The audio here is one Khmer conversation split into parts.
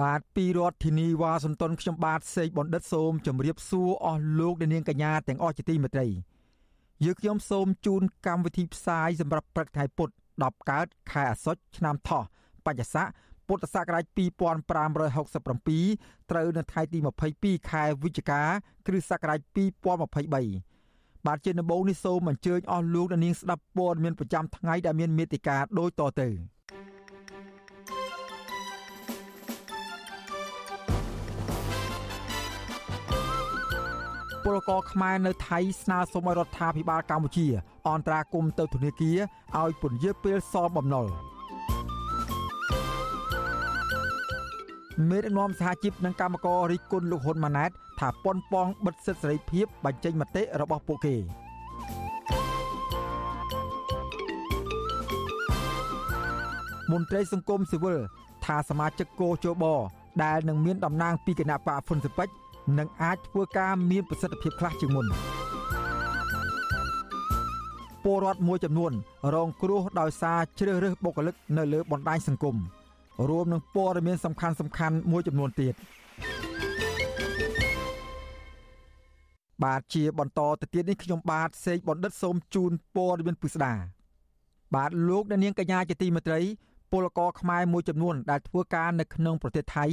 បាទពីរដ្ឋធានីវ៉ាស៊ីនតោនខ្ញុំបាទសេកបណ្ឌិតសូមជម្រាបសួរអស់លោកអ្នកនាងកញ្ញាទាំងអស់ជាទីមេត្រីយើខ្ញុំសូមជូនកម្មវិធីផ្សាយសម្រាប់ព្រឹកថ្ងៃពុធ10កើតខែអាសត់ឆ្នាំថោះបច្ចស័កពុទ្ធសករាជ2567ត្រូវនៅថ្ងៃទី22ខែវិច្ឆិកាគ្រិស្តសករាជ2023បាទជាដំបូងនេះសូមអញ្ជើញអស់លោកអ្នកនាងស្ដាប់ព័ត៌មានប្រចាំថ្ងៃដែលមានមេត្តាដូចតទៅ ពលករខ្មែរនៅថៃស្នើសុំឲ្យរដ្ឋាភិបាលកម្ពុជា អន្តរាគមន៍ទៅធនាគារឲ្យពន្យាពេលសងបំណុលមេដឹកនាំសហជីពនិងកម្មកររិះគន់លោកហ៊ុនម៉ាណែតថាប៉ុនប៉ងបិទសិទ្ធិសេរីភាពបញ្ចេញមតិរបស់ពួកគេមន្ត្រីសង្គមស៊ីវិលថាសមាជិកគោជបដែលនឹងមានតំណាងពីគណៈបកហ្វុនស៊ិពេច នឹងអាចធ្វើការមានប្រសិទ្ធភាពខ្លះជាងមុនពលរដ្ឋមួយចំនួន រងគ្រោះដោយសារជ្រើសរើសបុគ្គលិកនៅលើបណ្ដាញសង្គមរួមនឹងព័ត៌មានសំខាន់សំខាន់មួយចំនួនទៀតបាទជាបន្តទៅទៀតនេះខ្ញុំបាទសេកបណ្ឌិតសូមជូនព័ត៌មានពិស្ដាបាទលោកអ្នកនាងកញ្ញាជាទីមេត្រី ពលករខ្មែរមួយចំនួនដែលធ្វើការនៅក្នុងប្រទេសថៃ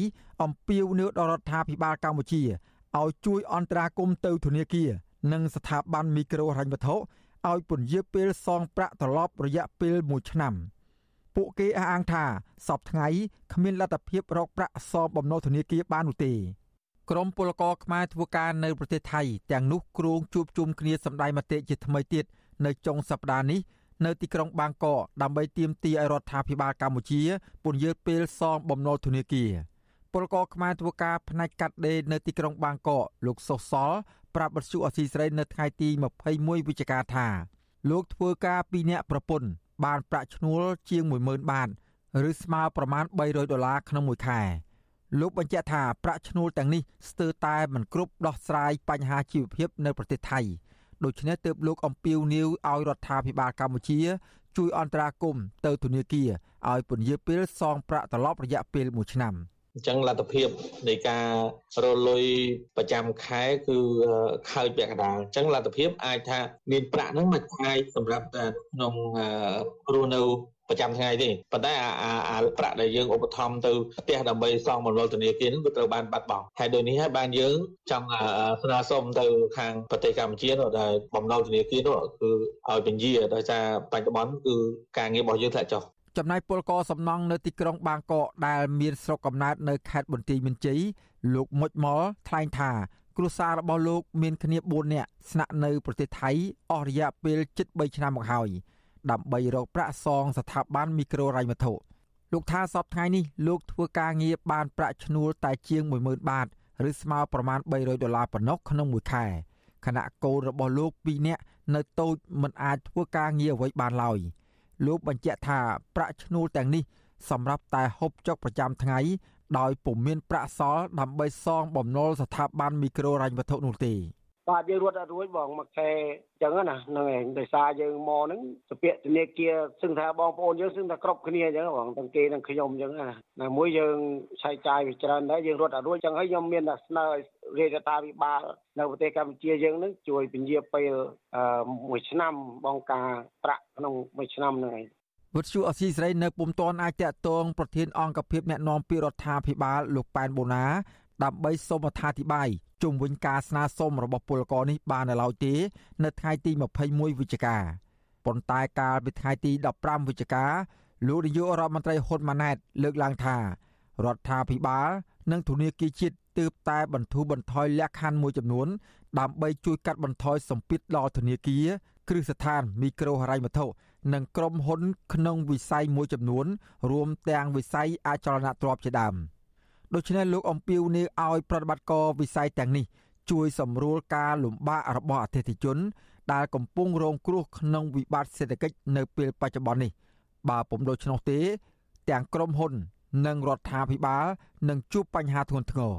អំពាវនាវដល់រដ្ឋាភិបាលកម្ពុជាឲ្យជួយអន្តរាគមន៍ទៅធនាគារនិងស្ថាប័នមីក្រូហិរញ្ញវត្ថុឲ្យពន្យាពេលសងប្រាក់ត្រឡប់រយៈពេល1ឆ្នាំ។ពួកគេអះអាងថាសពថ្ងៃគ្មានលទ្ធភាពរកប្រាក់សងបំណុលធនាគារបាននោះទេក្រមពលករខ្មែរធ្វើការនៅប្រទេសថៃទាំងនោះគ្រោងជួបជុំគ្នាសម្ដែងមតិជាថ្មីទៀតនៅចុងសប្តាហ៍នេះ នៅទីក្រុងបាងកកដើម្បីទាមទារឲ្យរដ្ឋាភិបាលកម្ពុជាពន្យាពេលសងបំណុលធនាគារពលករខ្មែរធ្វើការផ្នែកកាត់ដេរនៅទីក្រុងបាងកកលោកសុសសលប្រាប់បទសុអសីស្រីនៅថ្ងៃទី21វិច្ឆិកាថាលោកធ្វើការពីអ្នកប្រពន្ធបានប្រាក់ឈ្នួលជាង10000បាតឬស្មើប្រមាណ300ដុល្លារក្នុងមួយខែលោកបញ្ជាក់ថាប្រាក់ឈ្នួលទាំងនេះស្ទើរតែមិនគ្រប់ដោះស្រាយបញ្ហាជីវភាពនៅប្រទេសថៃ ដូច្នេះទើបលោកអំពាវនាវឲ្យរដ្ឋាភិបាលកម្ពុជា ជួយអន្តរាគមន៍ទៅធនាគារឲ្យពន្យាពេលសងប្រាក់ត្រឡប់រយៈពេល1ឆ្នាំអញ្ចឹងលទ្ធភាពនៃការរលុយប្រចាំខែគឺខើចពាក់កណ្ដាលអញ្ចឹងលទ្ធភាពអាចថាមានប្រាក់ហ្នឹងមិនអាចសម្រាប់តែក្នុងរស់នៅ ប្រចាំថ្ងៃទេប៉ុន្តែអាអាប្រាក់ដែលយើងឧបត្ថម្ភទៅផ្ទះដើម្បីសងមណ្ឌលធនាគារនឹងគឺត្រូវបានបាត់បង់ហើយដូចនេះហើយបានយើងចង់ស្នើសុំទៅខាងប្រទេសកម្ពុជានោះដែលបំណុលធនាគារនោះគឺឲ្យពញាដោយសារបច្ចុប្បន្នគឺការងាររបស់យើងធ្លាក់ចុះចំណាយពលករសំណង់នៅទីក្រុងបាងកកដែលមានស្រុកកំណើតនៅខេត្តបន្ទាយមានជ័យលោកមុចម៉លថ្លែងថាគ្រួសាររបស់លោកមានគ្នា4នាក់ស្នាក់នៅប្រទេសថៃអស់រយៈពេលជិត3ឆ្នាំមកហើយ ដើម្បីរកប្រាក់សងស្ថាប័នមីក្រូរ៉ៃវត្ថុលោកថាសពថ្ងៃនេះលោកធ្វើការងារបានប្រាក់ឈ្នួលតែជាង10000បាតឬស្មើប្រមាណ300ដុល្លារប៉ុណ្ណោះក្នុងមួយខែខណៈកូនរបស់លោក2នាក់នៅតូចមិនអាចធ្វើការងារអ្វីបានឡើយលោកបញ្ជាក់ថាប្រាក់ឈ្នួលទាំងនេះសម្រាប់តែហូបចុកប្រចាំថ្ងៃដោយពុំមានប្រាក់សល់ដើម្បីសងបំណុលស្ថាប័នមីក្រូរ៉ាញ់វត្ថុនោះទេ បាទយើងរត់អត់រួចបងមួយខែអញ្ចឹងណាហ្នឹងឯងដោយសារយើងមកហ្នឹងសពាក់ធនាគារសឹងថាបងប្អូនយើងសឹងថាគ្រប់គ្នាអញ្ចឹងបងទាំងគេទាំងខ្ញុំអញ្ចឹងណាណាមួយយើងឆៃចាយវាច្រើនដែរយើងរត់អត់រួចអញ្ចឹងហើយខ្ញុំមានតែស្នើរាជរដ្ឋាភិបាលនៅប្រទេសកម្ពុជាយើងហ្នឹងជួយពន្យាពេលមួយឆ្នាំបងការប្រាក់ក្នុងមួយឆ្នាំហ្នឹងឯងវុទ្ធុអសីស្រីនៅពុំទាន់អាចតាក់ទងប្រធានអង្គភិបអ្នកណែនាំពីរដ្ឋាភិបាលលោកប៉ែនបូណា ដើម្បីសូមអត្ថាធិប្បាយជុំវិញការស្នើសុំរបស់ពលករនេះបាននៅឡើយទេ នៅថ្ងៃទី21វិច្ឆិកាប៉ុន្តែកាលពីថ្ងៃទី15វិច្ឆិកាលោកនាយករដ្ឋមន្ត្រីហ៊ុនម៉ាណែត លើកឡើងថារដ្ឋាភិបាល និងធនាគារជាតិទើបតែបន្ធូរបន្ថយលក្ខខណ្ឌមួយចំនួន ដើម្បីជួយកាត់បន្ថយសម្ពាធដល់ធនាគារគ្រឹះស្ថានមីក្រូហិរញ្ញវត្ថុនិងក្រុមហ៊ុន ក្នុងវិស័យមួយចំនួន រួមទាំងវិស័យអចលនទ្រព្យជាដើម។ ដូច្នេះលោកអំពីវនាវឲ្យប្រតិបត្តិការវិស័យទាំងនេះជួយសម្រួលការលំបាករបស់អតិថិជន ដែលកំពុងរងគ្រោះក្នុងវិបត្តិសេដ្ឋកិច្ចនៅពេលបច្ចុប្បន្ននេះ បើពុំដូច្នោះទេ ទាំងក្រុមហ៊ុន និងរដ្ឋាភិបាលនឹងជួបបញ្ហាធ្ងន់ធ្ងរ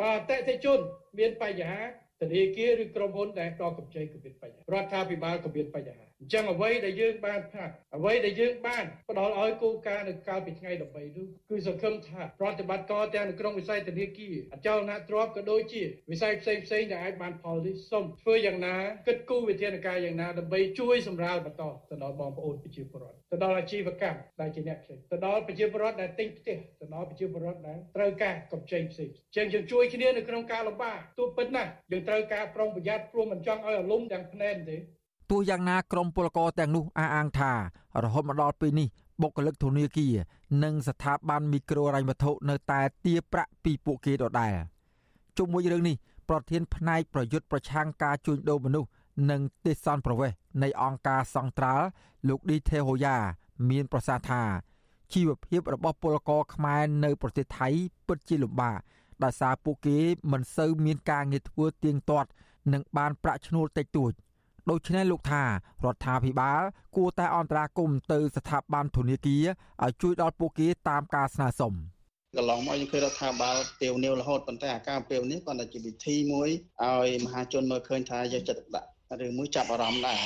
បើអតិថិជនមានបញ្ហាធនាគារឬក្រុមហ៊ុនដែលតកម្ចីក៏មានបញ្ហារដ្ឋាភិបាលក៏មានបញ្ហា អញ្ចឹងអ្វីដែលយើងបានផាត់អ្វីដែលយើងបានផ្ដល់ឲ្យគោលការណ៍នៅកាលពីថ្ងៃ13នោះគឺសង្ឃឹមថាប្រតិបត្តិការទាំងនៅក្នុងវិស័យធនាគារអចលនទ្រព្យក៏ដូចជាវិស័យផ្សេងផ្សេងដែលអាចបានផលនេះសូមធ្វើយ៉ាងណាគិតគូរវិធានការយ៉ាងណាដើម្បីជួយសម្រាលបន្តទៅដល់បងប្អូនប្រជាពលរដ្ឋទៅដល់អាជីវកម្មដែលជាអ្នកផ្សេងទៅដល់ប្រជាពលរដ្ឋដែលទិញផ្ទះទៅដល់ប្រជាពលរដ្ឋដែលត្រូវការកម្ចីផ្សេងជាងយើងជួយគ្នានៅក្នុងការលំបាកទោះពិតណាស់យើងត្រូវការប្រុងប្រយ័ត្នព្រោះមិនចង់ឲ្យអាលុំទាំងភ្នែនទេ ទោះយ៉ាងណាក្រមពលករទាំងនោះអះអាងថា រហូតមកដល់ពេលនេះបុគ្គលិកធនាគារនិងស្ថាប័នមីក្រូហិរញ្ញវត្ថុនៅតែទារប្រាក់ពីពួកគេដដែលជុំវិញរឿងនេះប្រធានផ្នែកប្រយុទ្ធប្រឆាំងការជួញដូរមនុស្សនិងទេសន្តប្រវេសនៃអង្គការសង្ត្រាល់លោកឌីថេហូយ៉ាមានប្រសាសន៍ថាជីវភាពរបស់ពលករខ្មែរនៅប្រទេសថៃពិតជាលំបាកដោយសារពួកគេមិនសូវមានការងារធ្វើទៀងទាត់ និងបានប្រាក់ឈ្នួលតិចតួច។ ដូច្នេះលោកថារដ្ឋាភិបាល គួរតែអន្តរាគមន៍ទៅស្ថាប័នធនាគារឲ្យជួយដល់ពួកគេតាមការស្នើសុំកន្លងមកយើងឃើញរដ្ឋាភិបាលទាវនាវរហូតប៉ុន្តែអាការពាវនេះគាត់តែជាវិធីមួយឲ្យមហាជនមើលឃើញថាយកចិត្តទុកដាក់ឬមួយចាប់អារម្មណ៍ដែរ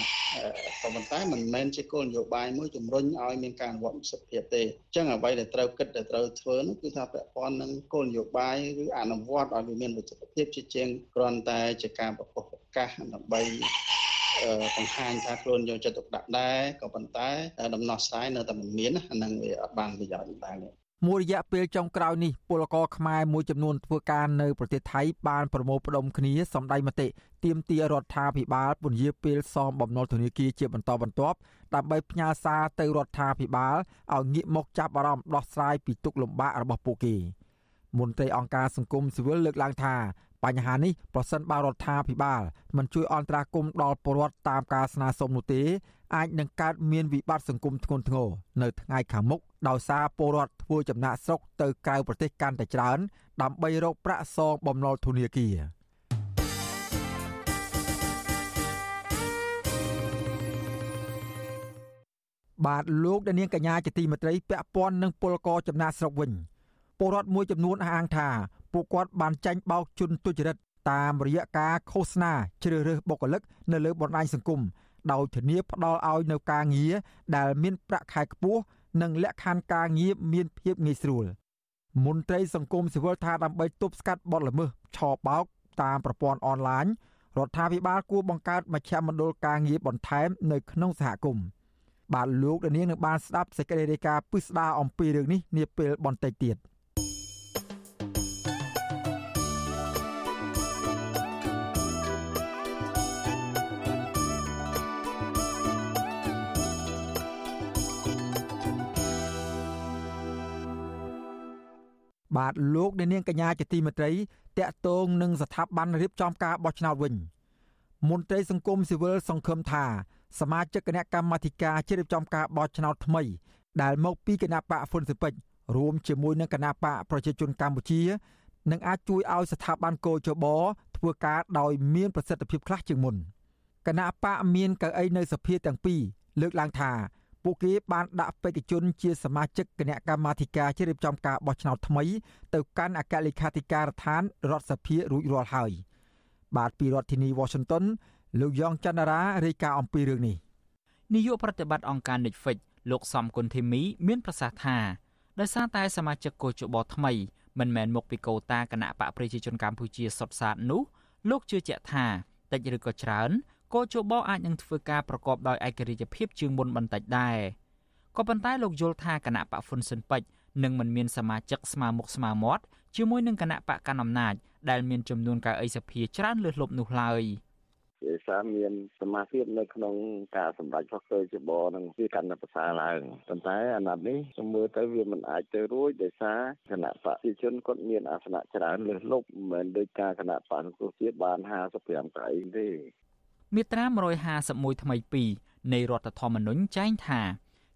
ក៏ប៉ុន្តែមិនមែនជាគោលនយោបាយមួយជំរុញឲ្យមានការវត្តសិទ្ធិភាពទេអញ្ចឹងអ្វីដែលត្រូវគិតដែលត្រូវធ្វើនោះគឺថាពាក់ព័ន្ធនឹងគោលនយោបាយឬអនុវត្តឲ្យវាមានវិជ្ជាភាពជាជាងគ្រាន់តែជាការប្រកបប្រកាសដើម្បី បង្ហាញថាខ្លួនយកចិត្តទុកដាក់ដែរក៏ប៉ុន្តែដំណោះស្រាយនៅតែមិនមានអានឹងវាអត់បានប្រយោជន៍ដែរមួយរយៈពេលចុងក្រោយនេះពលករខ្មែរមួយចំនួនធ្វើការនៅប្រទេសថៃបានប្រមូលផ្ដុំគ្នាសម្ដែងមតិទាមទាររដ្ឋាភិបាលពន្យាពេលសងបំណុលធនាគារជាបន្តបន្ទាប់ដើម្បីផ្ញើសារទៅរដ្ឋាភិបាលឲ្យងាកមកចាប់អារម្មណ៍ដោះស្រាយពីទុកលំបាករបស់ពួកគេមន្ត្រីអង្គការសង្គមស៊ីវិលលើកឡើងថា បញ្ហានេះប្រសិនបើរដ្ឋាភិបាលមិនជួយអន្តរាគមន៍ដល់ពលរដ្ឋតាមការស្នើសុំនោះទេអាចនឹងកើតមានវិបត្តិសង្គមធ្ងន់ធ្ងរនៅថ្ងៃខាងមុខដោយសារពលរដ្ឋធ្វើចំណាក់ស្រុកទៅក្រៅប្រទេសកាន់តែច្រើន ដើម្បីរកប្រាក់សងបំណុលធនាគារបាទលោកដានាងកញ្ញាជាទីមេត្រីពាក់ព័ន្ធនឹងពលករចំណាក់ស្រុកវិញពលរដ្ឋមួយចំនួនអះអាងថា ពួកគាត់បានចាញ់បោកជនទុច្ចរិតតាមរយៈការឃោសនាជ្រើសរើសបុគ្គលិកនៅលើបណ្ដាញសង្គមដោយធានាផ្ដល់ឲ្យនៅការងារដែលមានប្រាក់ខែខ្ពស់និងលក្ខខណ្ឌការងារមានភាពងាយស្រួលមន្ត្រីសង្គមស៊ីវិលថាដើម្បីទប់ស្កាត់បទល្មើសឆបោកតាមប្រព័ន្ធអនឡាញរដ្ឋាភិបាលគួរបង្កើតមជ្ឈមណ្ឌលការងារបន្ថែមនៅក្នុងសហគមន៍បាទលោកដានៀងនឹងបានស្ដាប់សេចក្តីរាយការណ៍ពិស្ដារអំពីរឿងនេះនាពេលបន្តិចទៀត។ បាទលោកអ្នកនាងកញ្ញាជាទីមេត្រីតកតងនឹងស្ថាប័នរៀបចំការបោះឆ្នោតវិញមន្ត្រីសង្គមស៊ីវិលសង្ឃឹមថាសមាជិកគណៈកម្មាធិការជ្រៀបចំការបោះឆ្នោតថ្មី ដែលមកពីគណៈបកហ្វុនស៊ិពេចរួមជាមួយនឹងគណៈបកប្រជាជនកម្ពុជានឹងអាចជួយឲ្យស្ថាប័នកោជបធ្វើការដោយមានប្រសិទ្ធភាពខ្លះជាងមុនគណៈបកមានកៅអីនៅសភាទាំងពីរលើកឡើងថា ពួកគេបានដាក់បេក្ខជនជាសមាជិកគណៈកម្មាធិការជ្រៀបចំការបោះឆ្នោតថ្មី ទៅកាន់អគ្គលេខាធិការដ្ឋានរដ្ឋសភារួចរាល់ហើយ បាទពីរដ្ឋធានី Washington លោកយ៉ងច័ន្ទរារាយការណ៍អំពីរឿងនេះនាយកប្រតិបត្តិអង្គការ Netflix លោកសំគុណធីមី មានប្រសាសន៍ថាដោយសារតែសមាជិកកោជបថ្មីមិនមែនមកពីកូតាគណៈបកប្រជាជនកម្ពុជាសុទ្ធសាធនោះលោកជឿជាក់ថាតិចឬក៏ច្រើន កោជបអាចនឹងធ្វើការប្រកបដោយឯករាជ្យភាពជាងមុនបន្តិចដែរក៏ប៉ុន្តែលោកយល់ថាគណៈបកហ្វុនស៊ិនពេជ្រនឹងមិនមានសមាជិកស្មើមុខស្មើមាត់ជាមួយនឹងគណៈបកកណ្ដាលអំណាចដែលមានចំនួនកៅអីសភាច្រើនលើសលប់នោះឡើយជាសារមានសមាធិនៅក្នុងការសម្រេចរបស់ cơ ចបនឹងវាកាន់តែប្រសើរឡើងប៉ុន្តែអាណត្តិនេះខ្ញុំមើលទៅវាមិនអាចទៅរួចដោយសារគណៈបព្វជិជនគាត់មានអាសនៈច្រើនលើសលប់មិនមែនដូចការគណៈបកសង្គ្រោះជាតិបាន55កៅអីទេ មាត្រា151ថ្មី2នៃរដ្ឋធម្មនុញ្ញចែងថា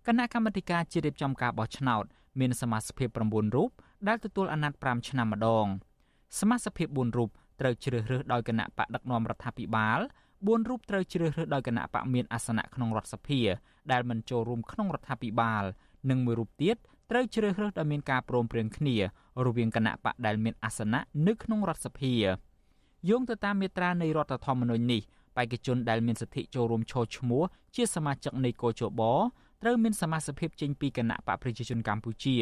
គណៈកម្មាធិការជ្រៀបចំការបោះឆ្នោត មានសមាជិក9រូបដែលទទួលអាណត្តិ5ឆ្នាំម្ដងសមាជិក4រូបត្រូវជ្រើសរើសដោយគណៈបកដឹកនាំរដ្ឋាភិបាល4រូបត្រូវជ្រើសរើសដោយគណៈបកមានអាសនៈក្នុងរដ្ឋសភាដែលមិនចូលរួមក្នុងរដ្ឋាភិបាលនិងមួយរូបទៀតត្រូវជ្រើសរើសដោយមានការព្រមព្រៀងគ្នារវាងគណៈបកដែលមានអាសនៈនៅក្នុងរដ្ឋសភាយោងទៅតាមមាត្រានៃរដ្ឋធម្មនុញ្ញនេះ បេក្ខជនដែលមានសិទ្ធិចូលរួមឈរឈ្មោះជាសមាជិកនៃកោជបត្រូវមានសមាជិកភាពចេញពីគណៈបកប្រជាជនកម្ពុជា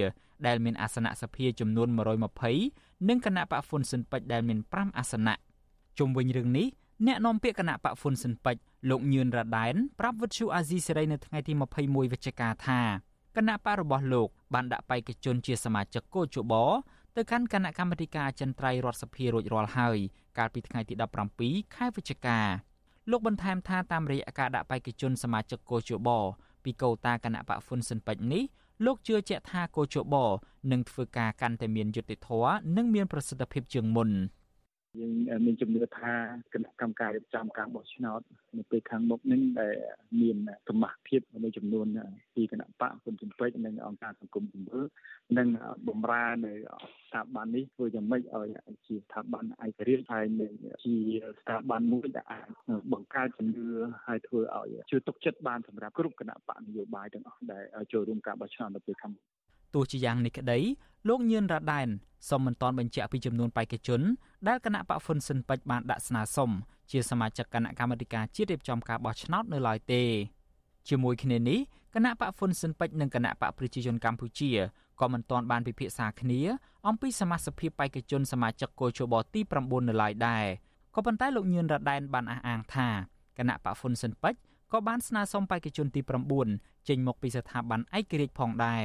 ដែលមានអាសនៈសភាចំនួន120និងគណៈបកហ្វុនស៊ិនពេជ្រដែលមាន5អាសនៈជុំវិញរឿងនេះអ្នកនាំពាក្យគណៈបកហ្វុនស៊ិនពេជ្រលោកញឿនរ៉ាដែនប្រាប់វិទ្យុអាស៊ីសេរីនៅថ្ងៃទី21វិច្ឆិកាថាគណៈបករបស់លោកបានដាក់បេក្ខជនជាសមាជិកកោជបទៅកាន់គណៈកម្មាធិការអចិន្ត្រៃយ៍រដ្ឋសភារួចរាល់ហើយកាលពីថ្ងៃទី17ខែវិច្ឆិកា លោកបន្ថែមថាតាមរយៈការដាក់បេក្ខជនសមាជិកកោជបពីកោតាគណៈបកហ្វុនស៊ិនពេជ្រនេះលោកជឿជាក់ថាកោជបនឹងធ្វើការកាន់តែមានយុត្តិធម៌និងមានប្រសិទ្ធភាពជាងមុន។ យើងមានជំនឿថាគណៈកម្មការរៀបចំការបោះឆ្នោតនៅពេលខាងមុខនឹងដែលមានសមាជិកមួយចំនួនពីគណៈបកគុណជំពេចនិងអង្គការសង្គមស៊ីវិលនិងបំរើនៅស្ថាប័ននេះធ្វើយ៉ាងម៉េចឲ្យជាស្ថាប័នឯករាជ្យហើយនឹងជាស្ថាប័នមួយដែលអាចបង្កើតជំនឿហើយធ្វើឲ្យជឿទុកចិត្តបានសម្រាប់គ្រប់គណៈបកនយោបាយទាំងអស់ដែលចូលរួមការបោះឆ្នោតនៅពេលខាងមុខ ទោះជាយ៉ាងនេះក្តីលោកញឿនរ៉ាដែនសូមមិនទាន់បញ្ជាក់ពីចំនួនបេក្ខជនដែលគណៈបកហ្វុនស៊ិនពេជ្របានដាក់ស្នើសុំជាសមាជិកគណៈកម្មាធិការជាតិរៀបចំការបោះឆ្នោតនៅឡើយទេជាមួយគ្នានេះគណៈបកហ្វុនស៊ិនពេជ្រនិងគណៈបកប្រជាជនកម្ពុជាក៏មិនទាន់បានពិភាក្សាគ្នាអំពីសមាជិកភាពបេក្ខជនសមាជិកគោជបទី9នៅឡើយដែរក៏ប៉ុន្តែលោកញឿនរ៉ាដែនបានអះអាងថាគណៈបកហ្វុនស៊ិនពេជ្រក៏បានស្នើសុំបេក្ខជនទី9ចេញមកពីស្ថាប័នឯករាជ្យផងដែរ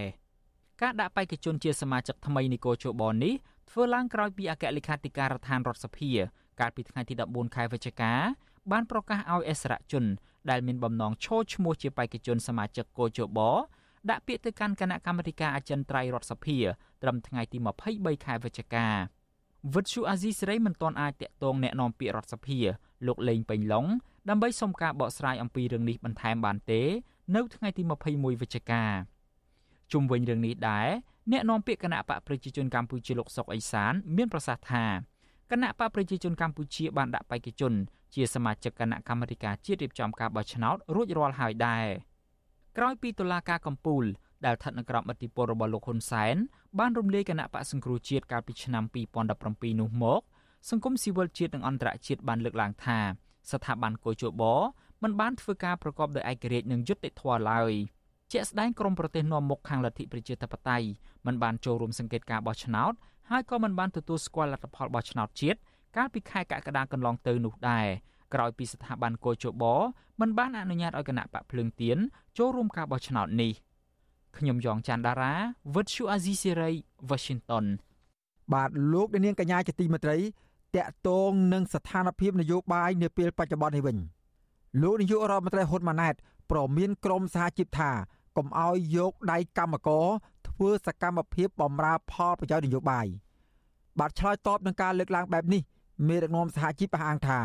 ការដាក់បេក្ខជនជាសមាជិកថ្មីនៃគោជបនេះធ្វើឡើងក្រោយពីអគ្គលេខាធិការដ្ឋានរដ្ឋសភាកាលពីថ្ងៃទី14ខែវិច្ឆិកាបានប្រកាសឲ្យអសរជនដែលមានបំណងឈរឈ្មោះជាបេក្ខជនសមាជិកគោជបដាក់ពាក្យទៅកាន់គណៈកម្មាធិការអចិន្ត្រៃយ៍រដ្ឋសភាត្រឹមថ្ងៃទី23ខែវិច្ឆិកាវិទ្យុអាស៊ីសេរីមិនទាន់អាចតាក់ទងแนะនាំពាក្យរដ្ឋសភាលោកលេងពេញឡុងដើម្បីសុំការបកស្រាយអំពីរឿងនេះបន្ថែមបានទេ នៅថ្ងៃទី21វិច្ឆិកា ជុំវិញរឿងនេះដែរអ្នកនាំពាក្យគណៈបកប្រជាជនកម្ពុជាលោកសុកអេសាន មានប្រសាសន៍ថាគណៈបកប្រជាជនកម្ពុជាបានដាក់បេក្ខជន ជាសមាជិកគណៈកម្មាធិការជាតិរៀបចំការបោះឆ្នោតរួចរាល់ហើយដែរក្រោយពីតុលាការកំពូលដែលស្ថិតនៅក្រោមឥទ្ធិពលរបស់លោកហ៊ុនសែនបានរំលាយគណៈបកសង្គ្រោះជាតិកាលពីឆ្នាំ2017នោះមកសង្គមស៊ីវិលជាតិនិងអន្តរជាតិបានលើកឡើងថាស្ថាប័នកោជបមិនបានធ្វើការប្រកបដោយឯករាជ្យនិងយុត្តិធម៌ឡើយ។ ជាក់ស្ដែងក្រមប្រទេសនាំមុខខាងលទ្ធិប្រជាធិបតេយ្យមិនបានចូលរួមសង្កេតការបោះឆ្នោតហើយក៏មិនបានទទួលស្គាល់លទ្ធផលបោះឆ្នោតជាតិកាលពីខែកក្កដាកន្លងទៅនោះដែរក្រោយពីស្ថាប័នកោជបមិនបានអនុញ្ញាតឲ្យគណៈបកភ្លើងទៀនចូលរួមការបោះឆ្នោតនេះខ្ញុំយ៉ងច័ន្ទដារាវិទ្យុអាស៊ីសេរី Washington បាទលោកនាងកញ្ញាជាទីមេត្រីតកតងនឹងស្ថានភាពនយោបាយនាពេលបច្ចុប្បន្ននេះវិញលោកនាយករដ្ឋមន្ត្រីហ៊ុនម៉ាណែតប្រមានក្រមសហជីពថា កុំឲ្យយកដៃកម្មករធ្វើសកម្មភាពបំរើផលប្រយោជន៍នយោបាយបាទឆ្លើយតបនឹងការលើកឡើងបែបនេះមេដឹកនាំសហជីពអះអាងថា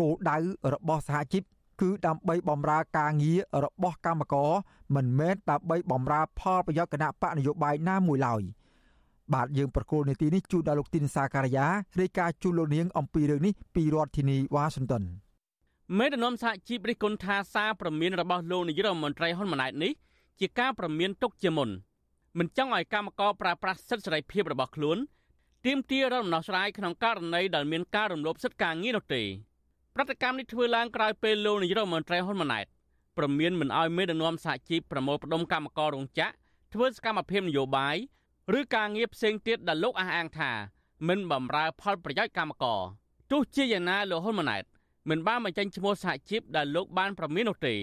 គោលដៅរបស់សហជីពគឺដើម្បីបំរើការងាររបស់កម្មករមិនមែនដើម្បីបំរើផលប្រយោជន៍គណៈបកនយោបាយណាមួយឡើយបាទយើងប្រកូលនីតិនេះជួនដល់លោកទីនសាការីយ៉ារាយការណ៍ជូនលោកនាងអំពីរឿងនេះពីរដ្ឋធានីវ៉ាស៊ីនតោនមេដឹកនាំសហជីពរិះគន់ថាសារព្រមានរបស់លោកនាយរដ្ឋមន្ត្រីហ៊ុនម៉ាណែតនេះ ជាការប្រមានទុកជាមុនមិនចង់ឲ្យកម្មករប្រើប្រាស់សិទ្ធិសេរីភាពរបស់ខ្លួនទាមទាររំដោះស្រាយក្នុងករណីដែលមានការរំលោភសិទ្ធិការងារនោះទេប្រតិកម្មនេះធ្វើឡើងក្រោយពេលលោកនាយរដ្ឋមន្ត្រីហ៊ុនម៉ាណែតប្រមានមិនឲ្យមេដឹកនាំសហជីពប្រមូលផ្ដុំកម្មកររោងចក្រធ្វើសកម្មភាពនយោបាយឬការងារផ្សេងទៀតដែលលោកអះអាងថា មិនបំរើផលប្រយោជន៍កម្មករទោះជាយ៉ាងណាលោកហ៊ុនម៉ាណែតមិនបានបញ្ចេញឈ្មោះសហជីពដែលលោកបានប្រមាននោះទេ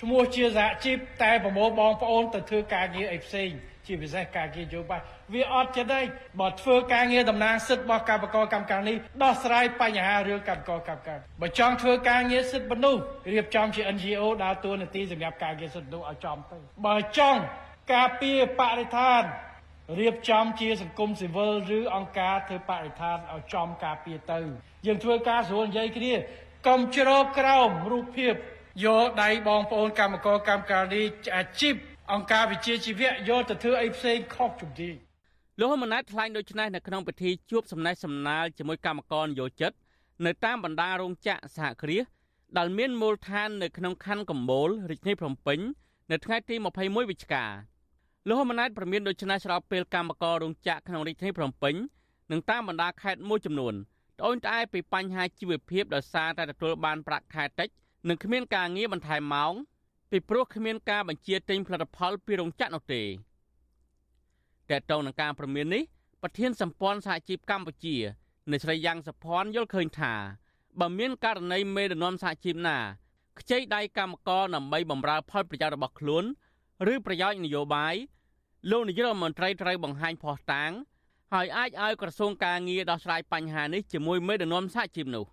ឈ្មោះជាសហជីពតែប្រមូលបងប្អូនទៅធ្វើការងារអីផ្សេងជាពិសេសការងារយោបាយវាអត់ចិត្តទេបើធ្វើការងារតំណាងសិទ្ធិរបស់កម្មករកម្មការនេះដោះស្រាយបញ្ហារឿងកម្មករកម្មការបើចង់ធ្វើការងារសិទ្ធិមនុស្សរៀបចំជា NGO ដើរតួនាទីសម្រាប់ការងារសិទ្ធិមនុស្សឲ្យចំទៅបើចង់ការពារបរិស្ថានរៀបចំជាសង្គមស៊ីវិលឬអង្គការធ្វើបរិស្ថានឲ្យចំការពារទៅ យើងធ្វើការស្រួលនិយាយគ្នាកុំជ្រកក្រោមរូបភាព យកដៃបងប្អូនកម្មករកម្មការនេះអាជីពអង្គការវិជាជីវៈយកទៅធ្វើអីផ្សេងខុសជំនាញលោកហ៊ុនម៉ាណែតថ្លែងដូចនេះនៅក្នុងពិធីជួបសំណេះសំណាលជាមួយកម្មករនយោជិតនៅតាមបណ្ដារោងចក្រសហគ្រាសដែលមានមូលដ្ឋាននៅក្នុងខណ្ឌកំបូលរាជធានីភ្នំពេញនៅថ្ងៃទី21វិច្ឆិកាលោកហ៊ុនម៉ាណែតប្រមានដូចនេះស្របពេលកម្មកររោងចក្រក្នុងរាជធានីភ្នំពេញនិងតាមបណ្ដាខេត្តមួយចំនួនត្អូញត្អែពីបញ្ហាជីវភាពដោយសារតែទទួលបានប្រាក់ខែតិច និងគ្មានការងារបន្ថែមម៉ោងពីព្រោះគ្មានការបញ្ជាទិញផលិតផលពីរោងចក្រនោះទេតែតទៅនឹងការប្រមាននេះប្រធានសម្ព័ន្ធសហជីពកម្ពុជាអ្នកស្រីយ៉ាងសុភ័ណ្ឌយល់ឃើញថាបើមានករណីមេដឹកនាំសហជីពណាខ្ចីដៃកម្មករដើម្បីបម្រើផលប្រយោជន៍របស់ខ្លួន ឬប្រយោជន៍នយោបាយលោកនាយករដ្ឋមន្ត្រីត្រូវបង្ហាញភ័ស្តុតាង ហើយអាចឲ្យក្រសួងការងារដោះស្រាយបញ្ហានេះជាមួយមេដឹកនាំសហជីពនោះ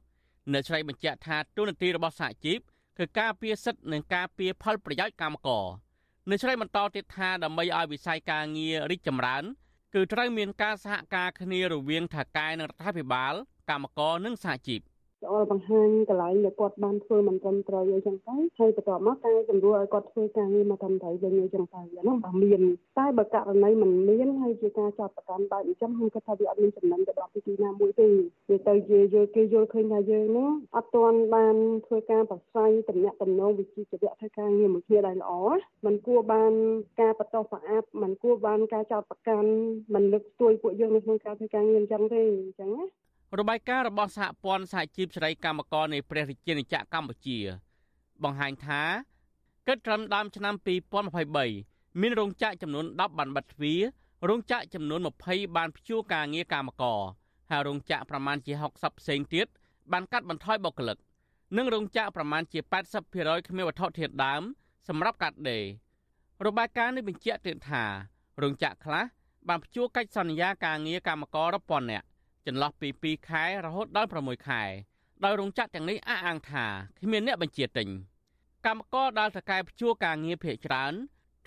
អ្នកស្រីបញ្ជាក់ថាទូនាទីរបស់សហជីពគឺការពារសិទ្ធិនិងការពារផលប្រយោជន៍កម្មករអ្នកស្រីបន្តទៀតថាដើម្បីឲ្យវិស័យការងាររីកចម្រើន គឺត្រូវមានការសហការគ្នារវាងថៅកែនិងរដ្ឋាភិបាលកម្មករនិងសហជីព។ ល្អបង្ហាញកន្លែងដែលគាត់បានធ្វើមិនត្រឹមត្រូវអីចឹងទៅហើយបន្ទាប់មកការសម្រួលឲ្យគាត់ធ្វើការងារមកត្រឹមត្រូវវិញអីចឹងទៅអានោះបើមានតែបើករណីមិនមានហើយជាការចាប់ប្រកាន់បែបអញ្ចឹងខ្ញុំគិតថាវាអត់មានចំណេញទៅដល់ពីទីណាមួយទេវាទៅជាយល់គេយល់ឃើញថាយើងនោះអត់ទាន់បានធ្វើការប្រស័យតំណាក់តំណងវិជ្ជាជីវៈធ្វើការងារមួយគ្នាដែលល្អมันគួរបានការបន្តប្រអាប់มันគួរបានការចោតប្រកាន់มันលើកស្ទួយពួកយើងនៅក្នុងការធ្វើការងារអញ្ចឹងទេអញ្ចឹងណា របាយការណ៍របស់សហព័ន្ធសហជីពសេរីកម្មករនៃព្រះរាជាណាចក្រកម្ពុជា បង្ហាញថាគិតត្រឹមដើមឆ្នាំ2023មានរោងចក្រចំនួន10បានបិទទ្វាររោងចក្រចំនួន20បានព្យួរការងារកម្មករហើយរោងចក្រប្រមាណជា60ផ្សេងទៀតបានកាត់បន្ថយបុគ្គលិកនិងរោងចក្រប្រមាណជា80%គ្មានវត្ថុធាតុដើមសម្រាប់កាត់ដេររបាយការណ៍នេះបញ្ជាក់ទៀតថារោងចក្រខ្លះបានព្យួរកិច្ចសន្យាការងារកម្មកររាប់ពាន់នាក់ ចន្លោះពី2ខែរហូតដល់6ខែដោយរោងចក្រទាំងនេះអះអាងថាគ្មានអ្នកបញ្ជាទិញកម្មករដែលតកែព្យួរការងារភ ieck ច្រើន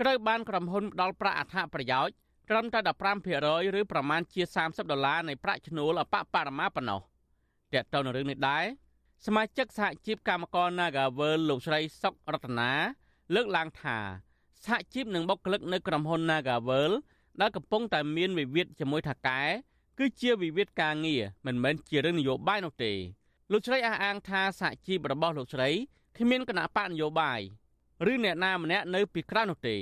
ត្រូវបានក្រុមហ៊ុនផ្ដល់ប្រាក់អត្ថប្រយោជន៍ត្រឹមតែ15%ឬប្រមាណជា30ដុល្លារនៃប្រាក់ឈ្នួលអបបរមាប៉ុណ្ណោះទាក់ទងនឹងរឿងនេះដែរសមាជិកសហជីពកម្មករ Nagavel លោកស្រីសុករតនាលើកឡើងថាសហជីពនិងបុគ្គលិកនៅក្រុមហ៊ុន Nagavel ដែលកំពុងតែមានវិវាទជាមួយថកែ គឺជាវិវាទការងារមិនមែនជារឿងនយោបាយនោះទេលោកស្រីអះអាងថាសហជីពរបស់លោកស្រីគ្មានគណៈបកនយោបាយឬអ្នកណាម្នាក់នៅពីក្រៅនោះទេ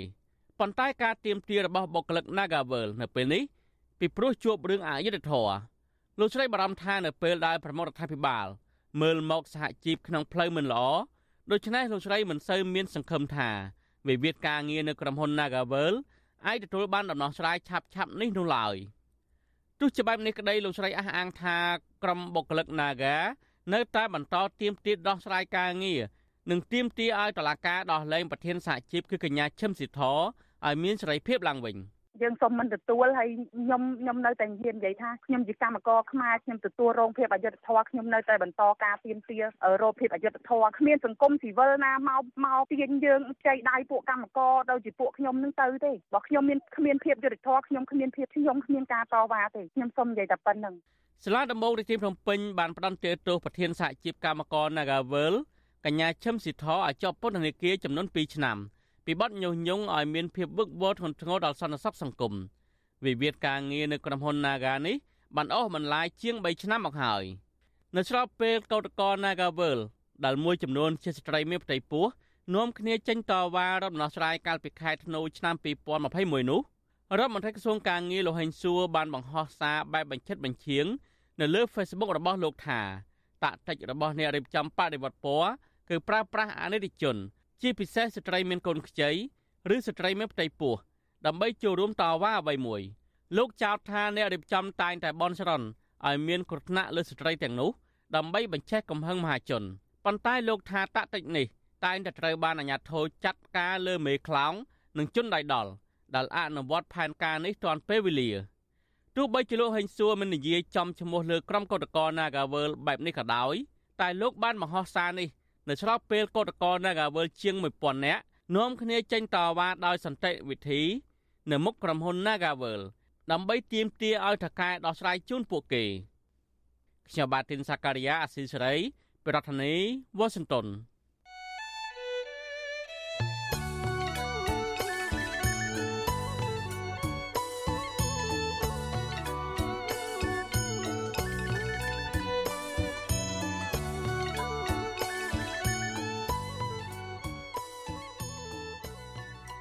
ប៉ុន្តែការទៀមទារបស់បុគ្គលិក Nagavel នៅពេលនេះពីព្រោះជួបរឿងអយុត្តិធម៌លោកស្រីបារម្ភថានៅពេលដែលប្រមុខរដ្ឋាភិបាល មើលមកសហជីពក្នុងផ្លូវមិនល្អដូច្នេះលោកស្រីមិនសូវមានសង្ឃឹមថាវិវាទការងារនៅក្រុមហ៊ុន Nagavel អាចទទួលបានដំណោះស្រាយឆាប់ៗនេះនោះឡើយ។ ទោះជាបែបនេះក្តីលោកស្រីអះអាងថាក្រុមបុគ្គលិក Naga នៅតែបន្តទៀមទាដោះស្រាយការងារនិងទៀមទាឲ្យតឡាការដោះលែងប្រធានសហជីពគឺកញ្ញាឈឹមស៊ីធឲ្យមានសេរីភាពឡើងវិញ។ យើងសុំមិនទទួលហើយខ្ញុំខ្ញុំនៅតែហ៊ាននិយាយថាខ្ញុំជាកម្មករខ្មែរខ្ញុំទទួលរងភាពអយុត្តិធម៌ខ្ញុំនៅតែបន្តការទៀមទារោគភាពអយុត្តិធម៌គ្មានសង្គមស៊ីវិលណាមកមកទាញយើងចៃដៃពួកកម្មករដូចជាពួកខ្ញុំនឹងទៅទេបើខ្ញុំមានគ្មានភាពយុត្តិធម៌ខ្ញុំគ្មានភាពខ្ញុំគ្មានការតវ៉ាទេខ្ញុំសុំនិយាយតែប៉ុណ្្នឹងសាលាដំបងរាជធានីភ្នំពេញបានផ្តន្ទាទោសប្រធានសហជីពកម្មករ Nagavel កញ្ញាឈឹមស៊ីធឲ្យជាប់ពន្ធនាគារចំនួន2ឆ្នាំ ពីបទញុះញង់ឲ្យមានភាពវឹកវរធ្ងន់ធ្ងរដល់សន្តិសុខសង្គមវិវាទការងារនៅក្រុមហ៊ុន Naga នេះបានអស់បន្លាយជាង3ឆ្នាំមកហើយនៅស្របពេលកោតក្រ Nagavel ដែលមួយចំនួនជាស្ត្រីមានផ្ទៃពោះនាំគ្នាចេញតវ៉ារដំណោះស្រាយកាលពីខែធ្នូឆ្នាំ2021នោះរដ្ឋមន្ត្រីក្រសួងការងារលោកហេងសួរបានបង្ហោះសារបែបបញ្ឆិតបញ្ឈៀងនៅលើ Facebook របស់លោកថាតាក់តិចរបស់អ្នករៀបចំបដិវត្តពណ៌គឺប្រើប្រាស់អនិច្ចជន ជាពិសេសស្ត្រីមានកូនខ្ចីឬស្ត្រីមានផ្ទៃពោះដើម្បីចូលរួមតវ៉ាអ្វីមួយលោកចោទថាអ្នករៀបចំតែងតែបនស្រន់ឲ្យមានគ្រោះថ្នាក់លើស្ត្រីទាំងនោះដើម្បីបញ្ឆេះកំហឹងមហាជនប៉ុន្តែលោកថាតតិចនេះតែងតែត្រូវបានអាជ្ញាធរចាត់ការលើមេខ្លោងនិងជនដៃដល់ដែលអនុវត្តផែនការនេះទាន់ពេលវេលាទោះបីជាលោកហេងសួរមិននិយាយចំឈ្មោះលើក្រុមកោតក្រ Nagawal បែបនេះក៏ដោយតែលោកបានបង្ហោះសារនេះ នៅស្របពេលកោតក្រ Nagawal ជាង1000នាក់នាំគ្នាចេញតវ៉ាដោយសន្តិវិធី នៅមុខក្រុមហ៊ុន Nagawal ដើម្បីទាមទារឲ្យថកែដោះស្រាយជូនពួកគេខ្ញុំបាទទីនសាការីយ៉ាអស៊ីសេរីប្រធានាធិបតី Washington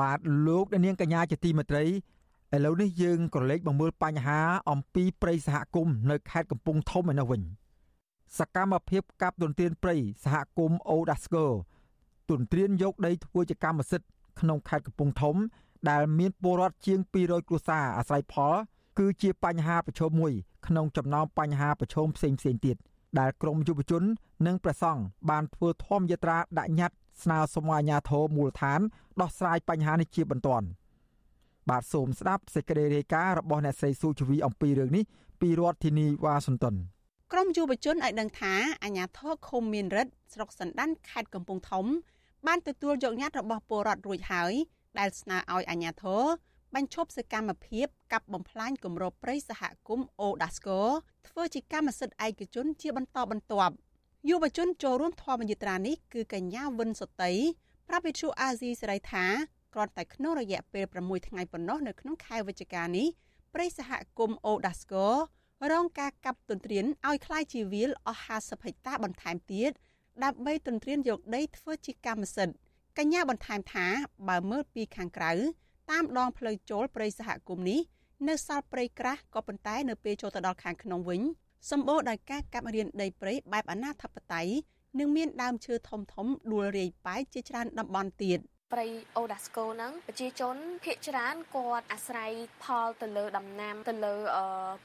បាទលោកនាងកញ្ញាជាទីមេត្រីឥឡូវនេះយើងក៏លេខមកមើលបញ្ហាអំពីព្រៃសហគមន៍នៅខេត្តកំពង់ធំឯនោះវិញសកម្មភាពកាប់ទន្ទ្រានព្រៃសហគមន៍អូដាស្កូទន្ទ្រានយកដីធ្វើជាកម្មសិទ្ធិក្នុងខេត្តកំពង់ធំ ដែលមានពលរដ្ឋជាង200គ្រួសារអាស្រ័យផល គឺជាបញ្ហាប្រឈមមួយ ក្នុងចំណោមបញ្ហាប្រឈមផ្សេងៗទៀតដែលក្រមយុវជន និងព្រះសង្ឃបានធ្វើធម្មយាត្រាដាក់ញត្តិ ស្នើសុំអាជ្ញាធរមូលដ្ឋានដោះស្រាយបញ្ហានេះជាបន្ទាន់បាទសូមស្ដាប់សេចក្តីរាយការណ៍របស់អ្នកស្រីស៊ូជីវីអំពីរឿងនេះពីរដ្ឋធានីវ៉ាស៊ីនតោនក្រមយុវជនឲ្យដឹងថាអាជ្ញាធរឃុំមានរិទ្ធស្រុកសណ្ដានខេត្តកំពង់ធំ បានទទួលយកញត្តិរបស់ពលរដ្ឋរួចហើយដែលស្នើឲ្យអាជ្ញាធរបញ្ឈប់សកម្មភាពកាប់បំផ្លាញគម្របព្រៃសហគមន៍អូដាស្កូធ្វើជាកម្មសិទ្ធិឯកជនជាបន្តបន្ទាប់ យុវជនចូលរួមធម្មយាត្រានេះគឺកញ្ញាវិនសុតីប្រាប់វិទ្យុអាស៊ីសេរីថាគ្រាន់តែក្នុងរយៈពេល6ថ្ងៃប៉ុណ្ណោះនៅក្នុងខែវិច្ឆិកានេះព្រៃសហគមន៍អូដាស្កូរងការកាប់ទន្ទ្រានឲ្យคล้ายជាវាលអស់50ហិកតាបន្ថែមទៀតដើម្បីទន្ទ្រានយកដីធ្វើជាកម្មសិទ្ធិកញ្ញាបន្ថែមថាបើមើលពីខាងក្រៅតាមដងផ្លូវចូលព្រៃសហគមន៍នេះនៅសល់ព្រៃក្រាស់ក៏ប៉ុន្តែនៅពេលចូលទៅដល់ខាងក្នុងវិញ សម្បូរដោយការកាប់រៀនដីព្រៃបែបអនាធិបតេយ្យនិងមានដើមឈើធំធំដួលរាយប៉ាយជាច្រើនតំបន់ទៀតព្រៃអូដាស្កូហ្នឹងប្រជាជនភាគច្រើនគាត់អាស្រ័យផលទៅលើដំណាំទៅលើ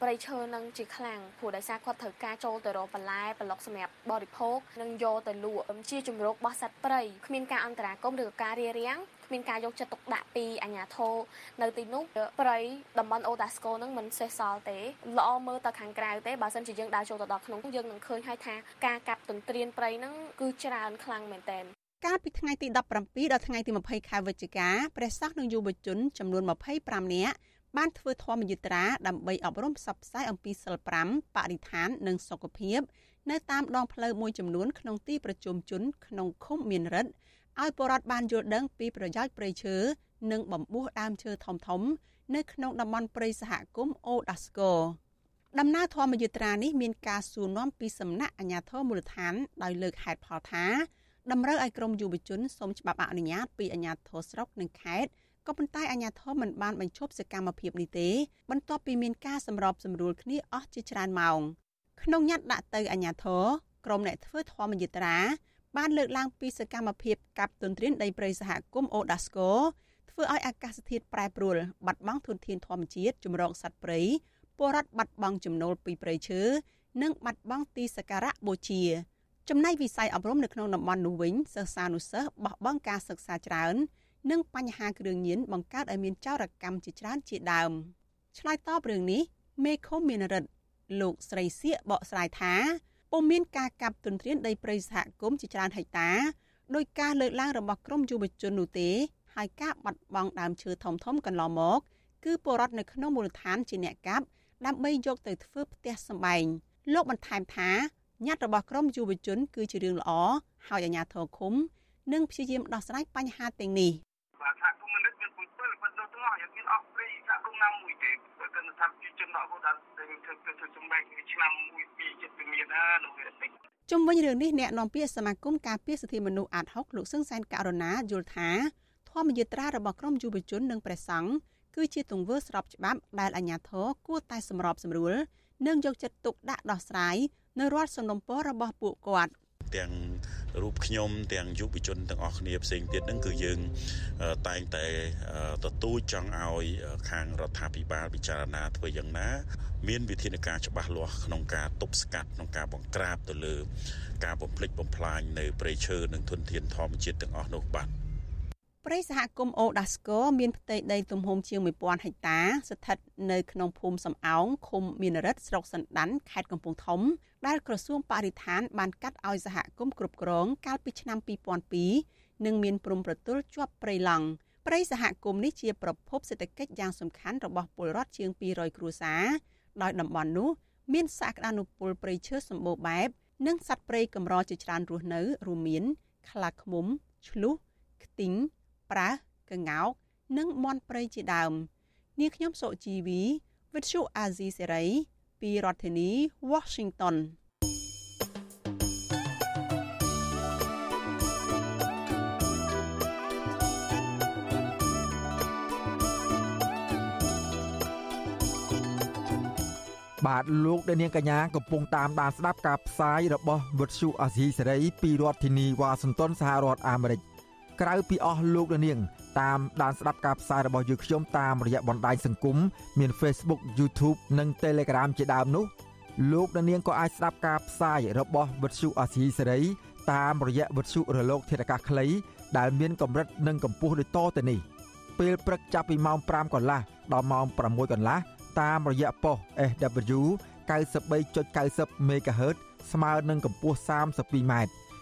ព្រៃឈើហ្នឹងជាខ្លាំងព្រោះដោយសារគាត់ត្រូវការចូលទៅរកបន្លែប្លុកសម្រាប់បរិភោគនិងយកទៅលក់ជាជំរករបស់សត្វព្រៃគ្មានការអន្តរាគមន៍ឬក៏ការរារាំង មានការយកចិត្តទុកដាក់ពីអាជ្ញាធរនៅទីនោះព្រៃតំបន់អូតាស្កូនឹងមិនសេសសល់ទេល្អមើលទៅខាងក្រៅទេបើសិនជាយើងដើរចូលទៅដល់ក្នុងយើងនឹងឃើញហើយថាការកាប់ទន្ទ្រានព្រៃនឹងគឺច្រើនខ្លាំងមែនទែនកាលពីថ្ងៃទី17ដល់ថ្ងៃទី20ខែវិច្ឆិកាព្រះសង្ឃនិងយុវជនចំនួន25នាក់បានធ្វើធម្មយាត្រាដើម្បីអប់រំផ្សព្វផ្សាយអំពីសិល5បរិស្ថាននិងសុខភាព នៅតាមដងផ្លូវមួយចំនួនក្នុងទីប្រជុំជនក្នុងឃុំមានរិទ្ធ ឲ្យពលរដ្ឋបានយល់ដឹងពីប្រយោជន៍ព្រៃឈើនិងបំពោះដើមឈើធំធំ នៅក្នុងតំបន់ព្រៃសហគមន៍អូដាស្កូដំណើរធម្មយាត្រានេះមានការសួរនាំពីសំណាក់អាជ្ញាធរមូលដ្ឋានដោយលើកហេតុផលថាតម្រូវឲ្យក្រមយុវជនសូមច្បាប់អនុញ្ញាតពីអាជ្ញាធរស្រុកនិងខេត្តក៏ប៉ុន្តែអាជ្ញាធរមិនបានបញ្ឈប់សកម្មភាពនេះទេ បន្ទាប់ពីមានការសម្របសម្រួលគ្នាអស់ជាច្រើនម៉ោងក្នុងញត្តិដាក់ទៅអាជ្ញាធរក្រមអ្នកធ្វើធម្មយាត្រា បានលើកឡើងពីសកម្មភាពកាប់ទន្ទ្រានដីព្រៃសហគមន៍អូដាស្កូធ្វើឲ្យអាកាសធាតុប្រែប្រួលបាត់បង់ធនធានធម្មជាតិចម្រោកសត្វព្រៃពលរដ្ឋបាត់បង់ចំណូលពីព្រៃឈើនិងបាត់បង់ទីសក្ការៈបូជា ចំណែកវិស័យអប់រំនៅក្នុងតំបន់នោះវិញសិស្សានុសិស្សបោះបង់ការសិក្សាច្រើន និងបញ្ហាគ្រឿងញៀនបង្កើតឲ្យមានចោរកម្មជាច្រើនជាដើមឆ្លើយតបរឿងនេះមេឃុំមានរិទ្ធលោកស្រីសៀកបកស្រាយថា ពុំមានការកាប់ទុនទ្រានដីព្រៃសហគមន៍ជាច្រើនហិកតាដោយការលើកឡើងរបស់ក្រមយុវជននោះទេហើយការបាត់បង់ដើមឈើធំធំកន្លងមក គឺពលរដ្ឋនៅក្នុងមូលដ្ឋានជាអ្នកកាប់ដើម្បីយកទៅធ្វើផ្ទះសម្បែងលោកបន្ថែមថាញត្តិរបស់ក្រមយុវជន គឺជារឿងល្អហើយអាជ្ញាធរឃុំនឹងព្យាយាមដោះស្រាយបញ្ហាទាំងនេះបាទថាគុំមិនមានពុយពលបើទៅទាំងអស់យ៉ាងមានអស់ ព្រៃថាគុំណាមួយទេបើគិតថាជាជនដកហូតដល់ទៅធ្វើធ្វើសម្បែងឆ្នាំ1 2ចិត្តមានណានោះវាតិចជុំវិញរឿងនេះអ្នកនាំពាក្យសមាគមការពារសិទ្ធិមនុស្សអាត6លោកសឹងសែនករណាយល់ថាធម្មយាត្រារបស់ក្រមយុវជននិងព្រះសង្ឃគឺជាទង្វើស្របច្បាប់ដែលអាជ្ញាធរគួរតែសម្របសម្រួលនិងយកចិត្តទុកដាក់ដោះស្រាយនៅរាល់សំណុំពររបស់ពួកគាត់ ទាំងរូបខ្ញុំទាំងយុវជនទាំងអស់គ្នាផ្សេងទៀតហ្នឹងគឺយើងតែងតែទទូចចង់ឲ្យខាងរដ្ឋាភិបាលពិចារណាធ្វើយ៉ាងណា មានវិធានការច្បាស់លាស់ក្នុងការទប់ស្កាត់ក្នុងការបង្ក្រាបទៅលើ ការបំផ្លិចបំផ្លាញនៅព្រៃឈើនិងធនធានធម្មជាតិទាំងអស់នោះបាទព្រៃសហគមន៍អូដាស្កូមានផ្ទៃដីទំហំជាង1000ហិកតា ស្ថិតនៅក្នុងភូមិសំអោងឃុំមានរិទ្ធស្រុកសណ្ដានខេត្តកំពង់ធំ ដែលក្រសួងបរិស្ថានបានកាត់ឲ្យសហគមន៍គ្រប់គ្រងកាលពីឆ្នាំ2002និងមានព្រំប្រទល់ជាប់ព្រៃឡង់ព្រៃសហគមន៍នេះជាប្រភពសេដ្ឋកិច្ចយ៉ាងសំខាន់របស់ពលរដ្ឋជាង200គ្រួសារដោយតំបន់នោះមានសក្តានុពលព្រៃឈើសម្បូរបែបនិងសត្វព្រៃកម្រជាច្រើនរស់នៅរួមមានខ្លាឃ្មុំឆ្លុះខ្ទីងប្រើសកងោកនិងមន់ព្រៃជាដើមនាងខ្ញុំសុជីវីវិទ្យុអាស៊ីសេរី ពីរដ្ឋធានី Washington បាទលោកអ្នកនាងកញ្ញាកំពុងតាមដានស្ដាប់ការផ្សាយរបស់វិទ្យុអាស៊ីសេរីពីរដ្ឋធានីវ៉ាស៊ីនតោនសហរដ្ឋអាមេរិក ក្រៅពីអស់លោកលានាង តាមដានស្ដាប់ការផ្សាយរបស់យើងខ្ញុំតាមរយៈបណ្ដាញសង្គមមាន Facebook YouTube និង Telegram ជាដើមនោះលោកលានាងក៏អាចស្ដាប់ការផ្សាយរបស់វិទ្យុអាស៊ីសេរីតាមរយៈវិទ្យុរលកធាតុអាកាសខ្លី ដែលមានកម្រិតនិងកម្ពស់ដូចតទៅនេះពេលព្រឹកចាប់ពីម៉ោង5កន្លះដល់ម៉ោង6កន្លះតាមរយៈប៉ុស SW 93.90 MHz ស្មើនឹងកម្ពស់ 32m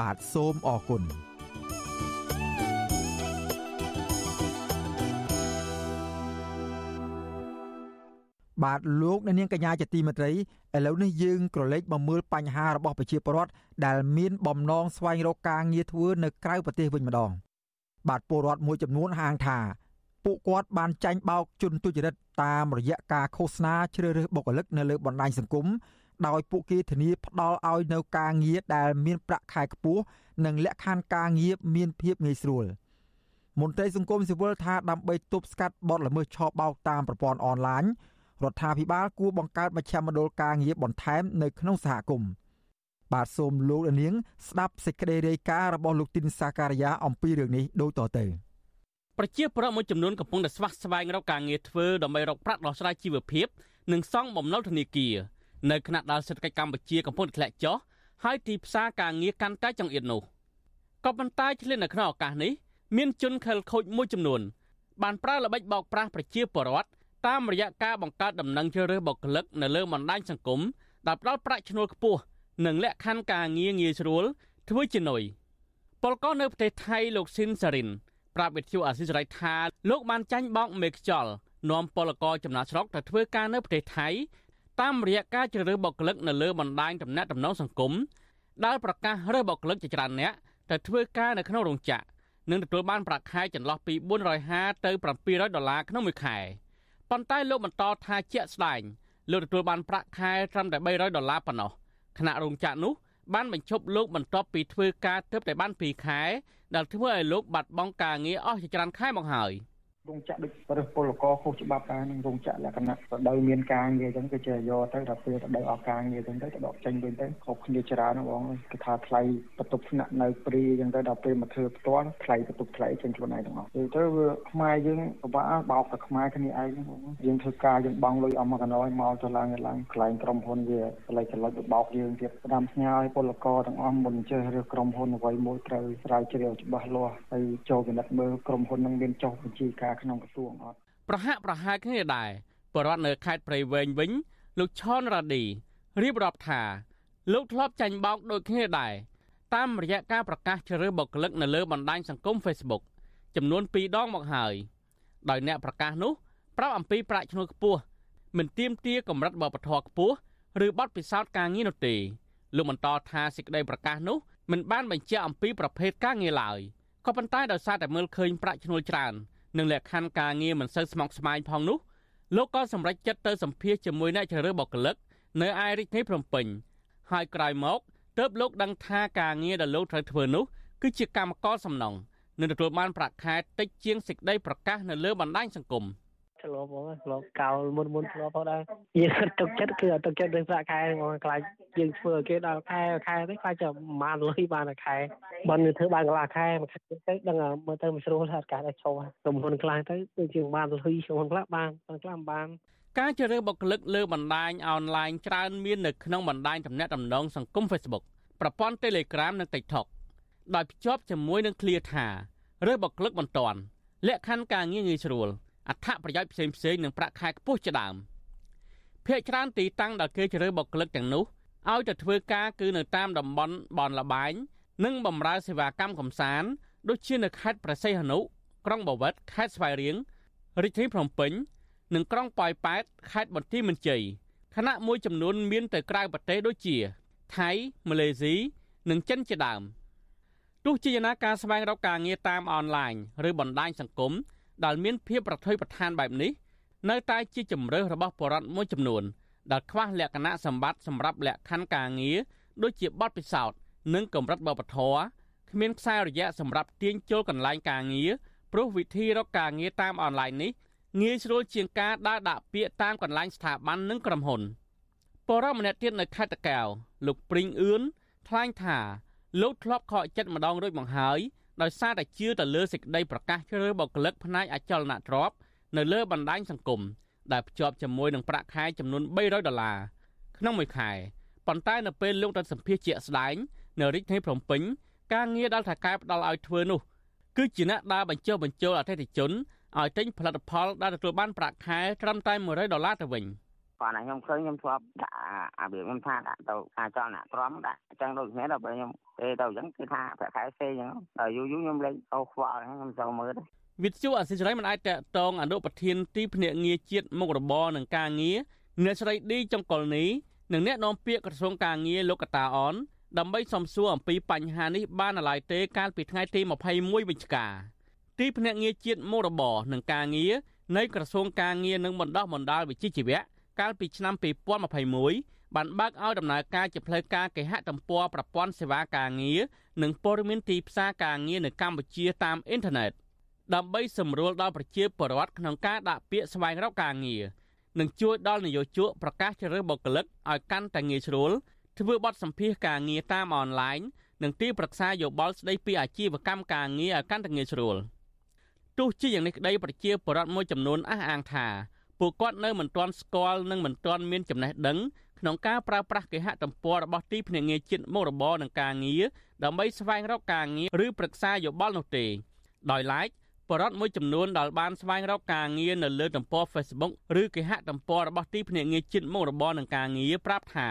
បាទសូមអរគុណបាទលោកអ្នកនាងកញ្ញាជាទីមេត្រីឥឡូវនេះយើងក្រឡេកមកមើលបញ្ហារបស់ប្រជាពលរដ្ឋដែលមានបំណងស្វែងរកការងារធ្វើនៅក្រៅប្រទេសវិញម្ដង បាទពលរដ្ឋមួយចំនួនហាងថាពួកគាត់បានចាញ់បោកជនទុច្ចរិតតាមរយៈការឃោសនាជ្រើសរើសបុគ្គលិកនៅលើបណ្ដាញសង្គម ដោយពួកគេធានាផ្ដល់ឲ្យនៅការងារដែលមានប្រាក់ខែខ្ពស់និងលក្ខខណ្ឌការងារមានភាពងាយស្រួលមន្ត្រីសង្គមស៊ីវិលថាដើម្បីទប់ស្កាត់បទល្មើសឆបោកតាមប្រព័ន្ធអនឡាញរដ្ឋាភិបាលគួរបង្កើតមជ្ឈមណ្ឌលការងារបន្ថែមនៅក្នុងសហគមន៍បាទសូមលោកនាង ស្ដាប់សេចក្តីរាយការណ៍របស់លោកទីនសាការីយ៉ាអំពីរឿងនេះដូចតទៅប្រជាពលរដ្ឋមួយចំនួនកំពុងតែស្វះស្វែងរកការងារធ្វើដើម្បីរកប្រាក់ដោះស្រាយជីវភាពនិងសងបំណុលធនាគារ នៅខណៈដែលសេដ្ឋកិច្ចកម្ពុជាកំពុងធ្លាក់ចុះហើយទីផ្សារការងារកាន់តែចង្អៀតនោះក៏ប៉ុន្តែឆ្លៀននៅក្នុងឱកាសនេះមានជនខិលខូចមួយចំនួន បានប្រើល្បិចបោកប្រាស់ប្រជាពលរដ្ឋតាមរយៈការបង្កើតដំណឹងជ្រើសរើសបុគ្គលិកនៅលើបណ្ដាញសង្គមដែលផ្ដល់ប្រាក់ឈ្នួលខ្ពស់និងលក្ខខណ្ឌការងារងាយស្រួលធ្វើជានុយពលករនៅប្រទេសថៃលោកស៊ីនសារិនប្រាប់វិទ្យុអាស៊ីសេរីថាលោកបានចាញ់បោកមេខ្យល់នាំពលករចំណាក់ស្រុកទៅធ្វើការនៅប្រទេសថៃ តាមរយៈការជ្រើសរើសបុគ្គលិកនៅលើបណ្ដាញទំនាក់ទំនងសង្គមដែលប្រកាសរើសបុគ្គលិកជាច្រើនអ្នកទៅធ្វើការនៅក្នុងរោងចក្រនិងទទួលបានប្រាក់ខែចន្លោះពី450ទៅ700ដុល្លារក្នុងមួយខែប៉ុន្តែលោកបន្តថាជាក់ស្ដែងលោកទទួលបានប្រាក់ខែត្រឹមតែ300ដុល្លារប៉ុណ្ណោះខណៈរោងចក្រនោះបានបញ្ឈប់លោកបន្ទាប់ពីធ្វើការទើបតែបាន2ខែដែលធ្វើឲ្យលោកបាត់បង់ការងារអស់ជាច្រើនខែមកហើយ រោងចក្រដូចរើសពលករខុសច្បាប់ដែរនឹងរោងចក្រលក្ខណៈរដូវមានការងារអញ្ចឹងគឺជាយកទៅដល់ពេលរដូវអស់ការងារអញ្ចឹងទៅទៅដកចេញវិញទៅខុសគ្នាច្រើនណាបងគេថាថ្លៃបន្ទប់ស្នាក់នៅព្រីអញ្ចឹងទៅដល់ពេលមកធ្វើផ្ទាល់ថ្លៃបន្ទប់ថ្លៃចេញខ្លួនឯងទាំងអស់ទៅទៅវាខ្មែរយើងពិបាកបោកតែខ្មែរគ្នាឯងបងយើងធ្វើការយើងបង់លុយអស់មកកណោមកចុះឡើងឡើងខ្លែងក្រុមហ៊ុនវាកន្លែងចលុចបោកយើងទៀតផ្ដាំស្ញាឲ្យពលករទាំងអស់មុនចេះរើសក្រុមហ៊ុនអ្វីមួយត្រូវស្រាវជ្រាវច្បាស់លាស់ហើយចូលពិនិត្យមើលក្រុមហ៊ុននឹងមានចុះបញ្ជីការក្នុងក្រសួងអត់ប្រហាក់ប្រហែលគ្នាដែរបរដ្ឋនៅខេត្តព្រៃវែងវិញលោកឆនរ៉ាឌីរៀបរាប់ថា លោកធ្លាប់ចាញ់បោកដូចគ្នាដែរតាមរយៈការប្រកាសជ្រើសបុគ្គលិកនៅលើបណ្ដាញសង្គម Facebook ចំនួន2ដងមកហើយដោយអ្នកប្រកាសនោះប្រាប់អំពីប្រាក់ឈ្នួលខ្ពស់មិនទៀមទាកម្រិតបបធរខ្ពស់ឬបទពិសោធន៍ការងារនោះទេលោកបន្តថាសេចក្តីប្រកាសនោះមិនបានបញ្ជាក់អំពីប្រភេទការងារឡើយក៏ប៉ុន្តែដោយសារតែមើលឃើញប្រាក់ឈ្នួលច្រើន និងលក្ខខណ្ឌការងារមិនសូវស្មុគស្មាញផងនោះលោកក៏សម្រេចចិត្តទៅសម្ភាសជាមួយអ្នកជ្រើសរើសបុគ្គលិកនៅឯរាជធានីភ្នំពេញហើយក្រោយមកទើបលោកដឹងថាការងារដែលលោកត្រូវធ្វើនោះគឺជាកម្មករសំណងនឹងទទួលបានប្រាក់ខែតិចជាងសេចក្តីប្រកាសនៅលើបណ្ដាញសង្គម។ ធ្លាប់ហ្មងធ្លាប់កោលមុនមុនធ្លាប់ផងដែរយើងគិតទុកចិត្តគឺទុកចិត្តរឿងប្រាក់ខែហ្មងខ្លាចយើងធ្វើឲ្យគេដល់ខែខែទៅខ្លាចจะប្រហែលលុយបានតែខែបើនឹងធ្វើបានកន្លះខែមួយខែទៅដឹងមើលទៅមិនស្រួលថាការតែឈប់ក្រុមហ៊ុនខ្លះទៅដូចជាបានលុយក្រុមហ៊ុនខ្លះបានខ្លះមិនបានការជ្រើសរើសបុគ្គលិកលើបណ្ដាញអនឡាញច្រើនមាននៅក្នុងបណ្ដាញទំនាក់ទំនងសង្គម Facebook ប្រព័ន្ធ Telegram និង TikTok ដោយភ្ជាប់ជាមួយនឹងឃ្លាថារើសបុគ្គលិកបន្ទាន់លក្ខខណ្ឌការងារងាយស្រួល អត្ថប្រយោជន៍ផ្សេងផ្សេងនិងប្រាក់ខែខ្ពស់ជាដើមភាគច្រើនទីតាំងដែលគេជ្រើសបុគ្គលិកទាំងនោះឲ្យទៅធ្វើការគឺនៅតាមតំបន់បនលបែងនិងបម្រើសេវាកម្មកំសាន្តដូចជានៅខេត្តប្រសិទ្ធនុក្រុងបាវិតខេត្តស្វាយរៀងរាជធានីភ្នំពេញនិងក្រុងប៉ោយប៉ែតខេត្តបន្ទាយមានជ័យខណៈមួយចំនួនមានទៅក្រៅប្រទេសដូចជា ថៃម៉ាឡេស៊ីនិងចិនជាដើមទោះជាយ៉ាងណាការស្វែងរកការងារតាមអនឡាញឬបណ្ដាញសង្គម ដែលមានភាពប្រថុយប្រឋានបែបនេះនៅតែជាជំរើសរបស់បរិវត្តមួយចំនួនដែលខ្វះលក្ខណៈសម្បត្តិសម្រាប់លក្ខខណ្ឌការងារដូចជាបទពិសោធន៍និងកម្រិតបបធរគ្មានខ្សែរយៈសម្រាប់ទាញចូលកន្លែងការងារព្រោះវិធីរកការងារតាមអនឡាញនេះងាយស្រួលជាងការដើរដាក់ពាក្យតាមកន្លែងស្ថាប័ននិងក្រុមហ៊ុនបរិវម្នាក់ទៀតនៅខេត្តតកែវលោកព្រីងអឿនថ្លែងថាលោកធ្លាប់ខកចិត្តម្ដងរួចមកហើយ ដោយសារតែជឿទៅលើសេចក្តីប្រកាសជ្រើសបុគ្គលិកផ្នែកអចលនទ្រព្យនៅលើបណ្ដាញសង្គមដែលភ្ជាប់ជាមួយនឹងប្រាក់ខែចំនួន300ដុល្លារក្នុងមួយខែប៉ុន្តែនៅពេលលោកទៅសម្ភាសជាក់ស្ដែងនៅរាជធានីភ្នំពេញការងារដែលថៅកែផ្ដល់ឲ្យធ្វើនោះគឺជាអ្នកដើរបញ្ចុះបញ្ចូលអតិថិជនឲ្យទិញផលិតផលដែលទទួលបានប្រាក់ខែត្រឹមតែ100ដុល្លារទៅវិញ។ គាត់ណាខ្ញុំឃើញខ្ញុំធ្លាប់ដាក់អាវាខ្ញុំថាដាក់ទៅការចលនាក្រមដាក់អញ្ចឹងដូចគ្នាដល់ពេលខ្ញុំពេលទៅអញ្ចឹងគឺថាប្រាក់ខែផ្សេងអញ្ចឹងដល់យូរយូរខ្ញុំលេងអូខ្វល់ខ្ញុំចូលមើលទៅវិទ្យុអសិរ័យមិនអាចតកតងអនុប្រធានទីភ្នាក់ងារជាតិមុខរបរនិងការងារអ្នកស្រីឌីចុងកុលនីនិងអ្នកនាំពាក្យក្រសួងការងារលោកកតាអនដើម្បីសំសួរអំពីបញ្ហានេះបានឡើយទេកាលពីថ្ងៃទី21វិច្ឆិកាទីភ្នាក់ងារជាតិមុខរបរនិងការងារនៃក្រសួងការងារនិងបណ្ដោះបណ្ដាលវិជ្ជាជីវៈ កាលពីឆ្នាំ2021បានបើកឲ្យដំណើរការជាផ្លូវការគេហទំព័រប្រព័ន្ធសេវាការងារនិងព័ត៌មានទីផ្សារការងារនៅកម្ពុជាតាមអ៊ីនធឺណិតដើម្បីសម្រួលដល់ប្រជាពលរដ្ឋក្នុងការដាក់ពាក្យស្វែងរកការងារនិងជួយដល់នយោជកប្រកាសជ្រើសបុគ្គលិកឲ្យកាន់តែងាយស្រួលធ្វើបទសម្ភាសការងារតាមអនឡាញនិងទីប្រឹក្សាយោបល់ស្ដីពីអាជីវកម្មការងារឲ្យកាន់តែងាយស្រួលទោះជាយ៉ាងនេះក្តីប្រជាពលរដ្ឋមួយចំនួនអះអាងថា ពួកគាត់នៅមិនទាន់ស្គាល់និងមិនទាន់មានចំណេះដឹងក្នុងការប្រើប្រាស់គេហទំព័ររបស់ទីភ្នាក់ងារជាតិមុខរបរនិងការងារដើម្បីស្វែងរកការងារឬប្រឹក្សាយោបល់នោះទេដោយឡែកបរិវត្តមួយចំនួនដែលបានស្វែងរកការងារនៅលើទំព័រ Facebook ឬគេហទំព័ររបស់ទីភ្នាក់ងារជាតិមុខរបរនិងការងារប្រាប់ថា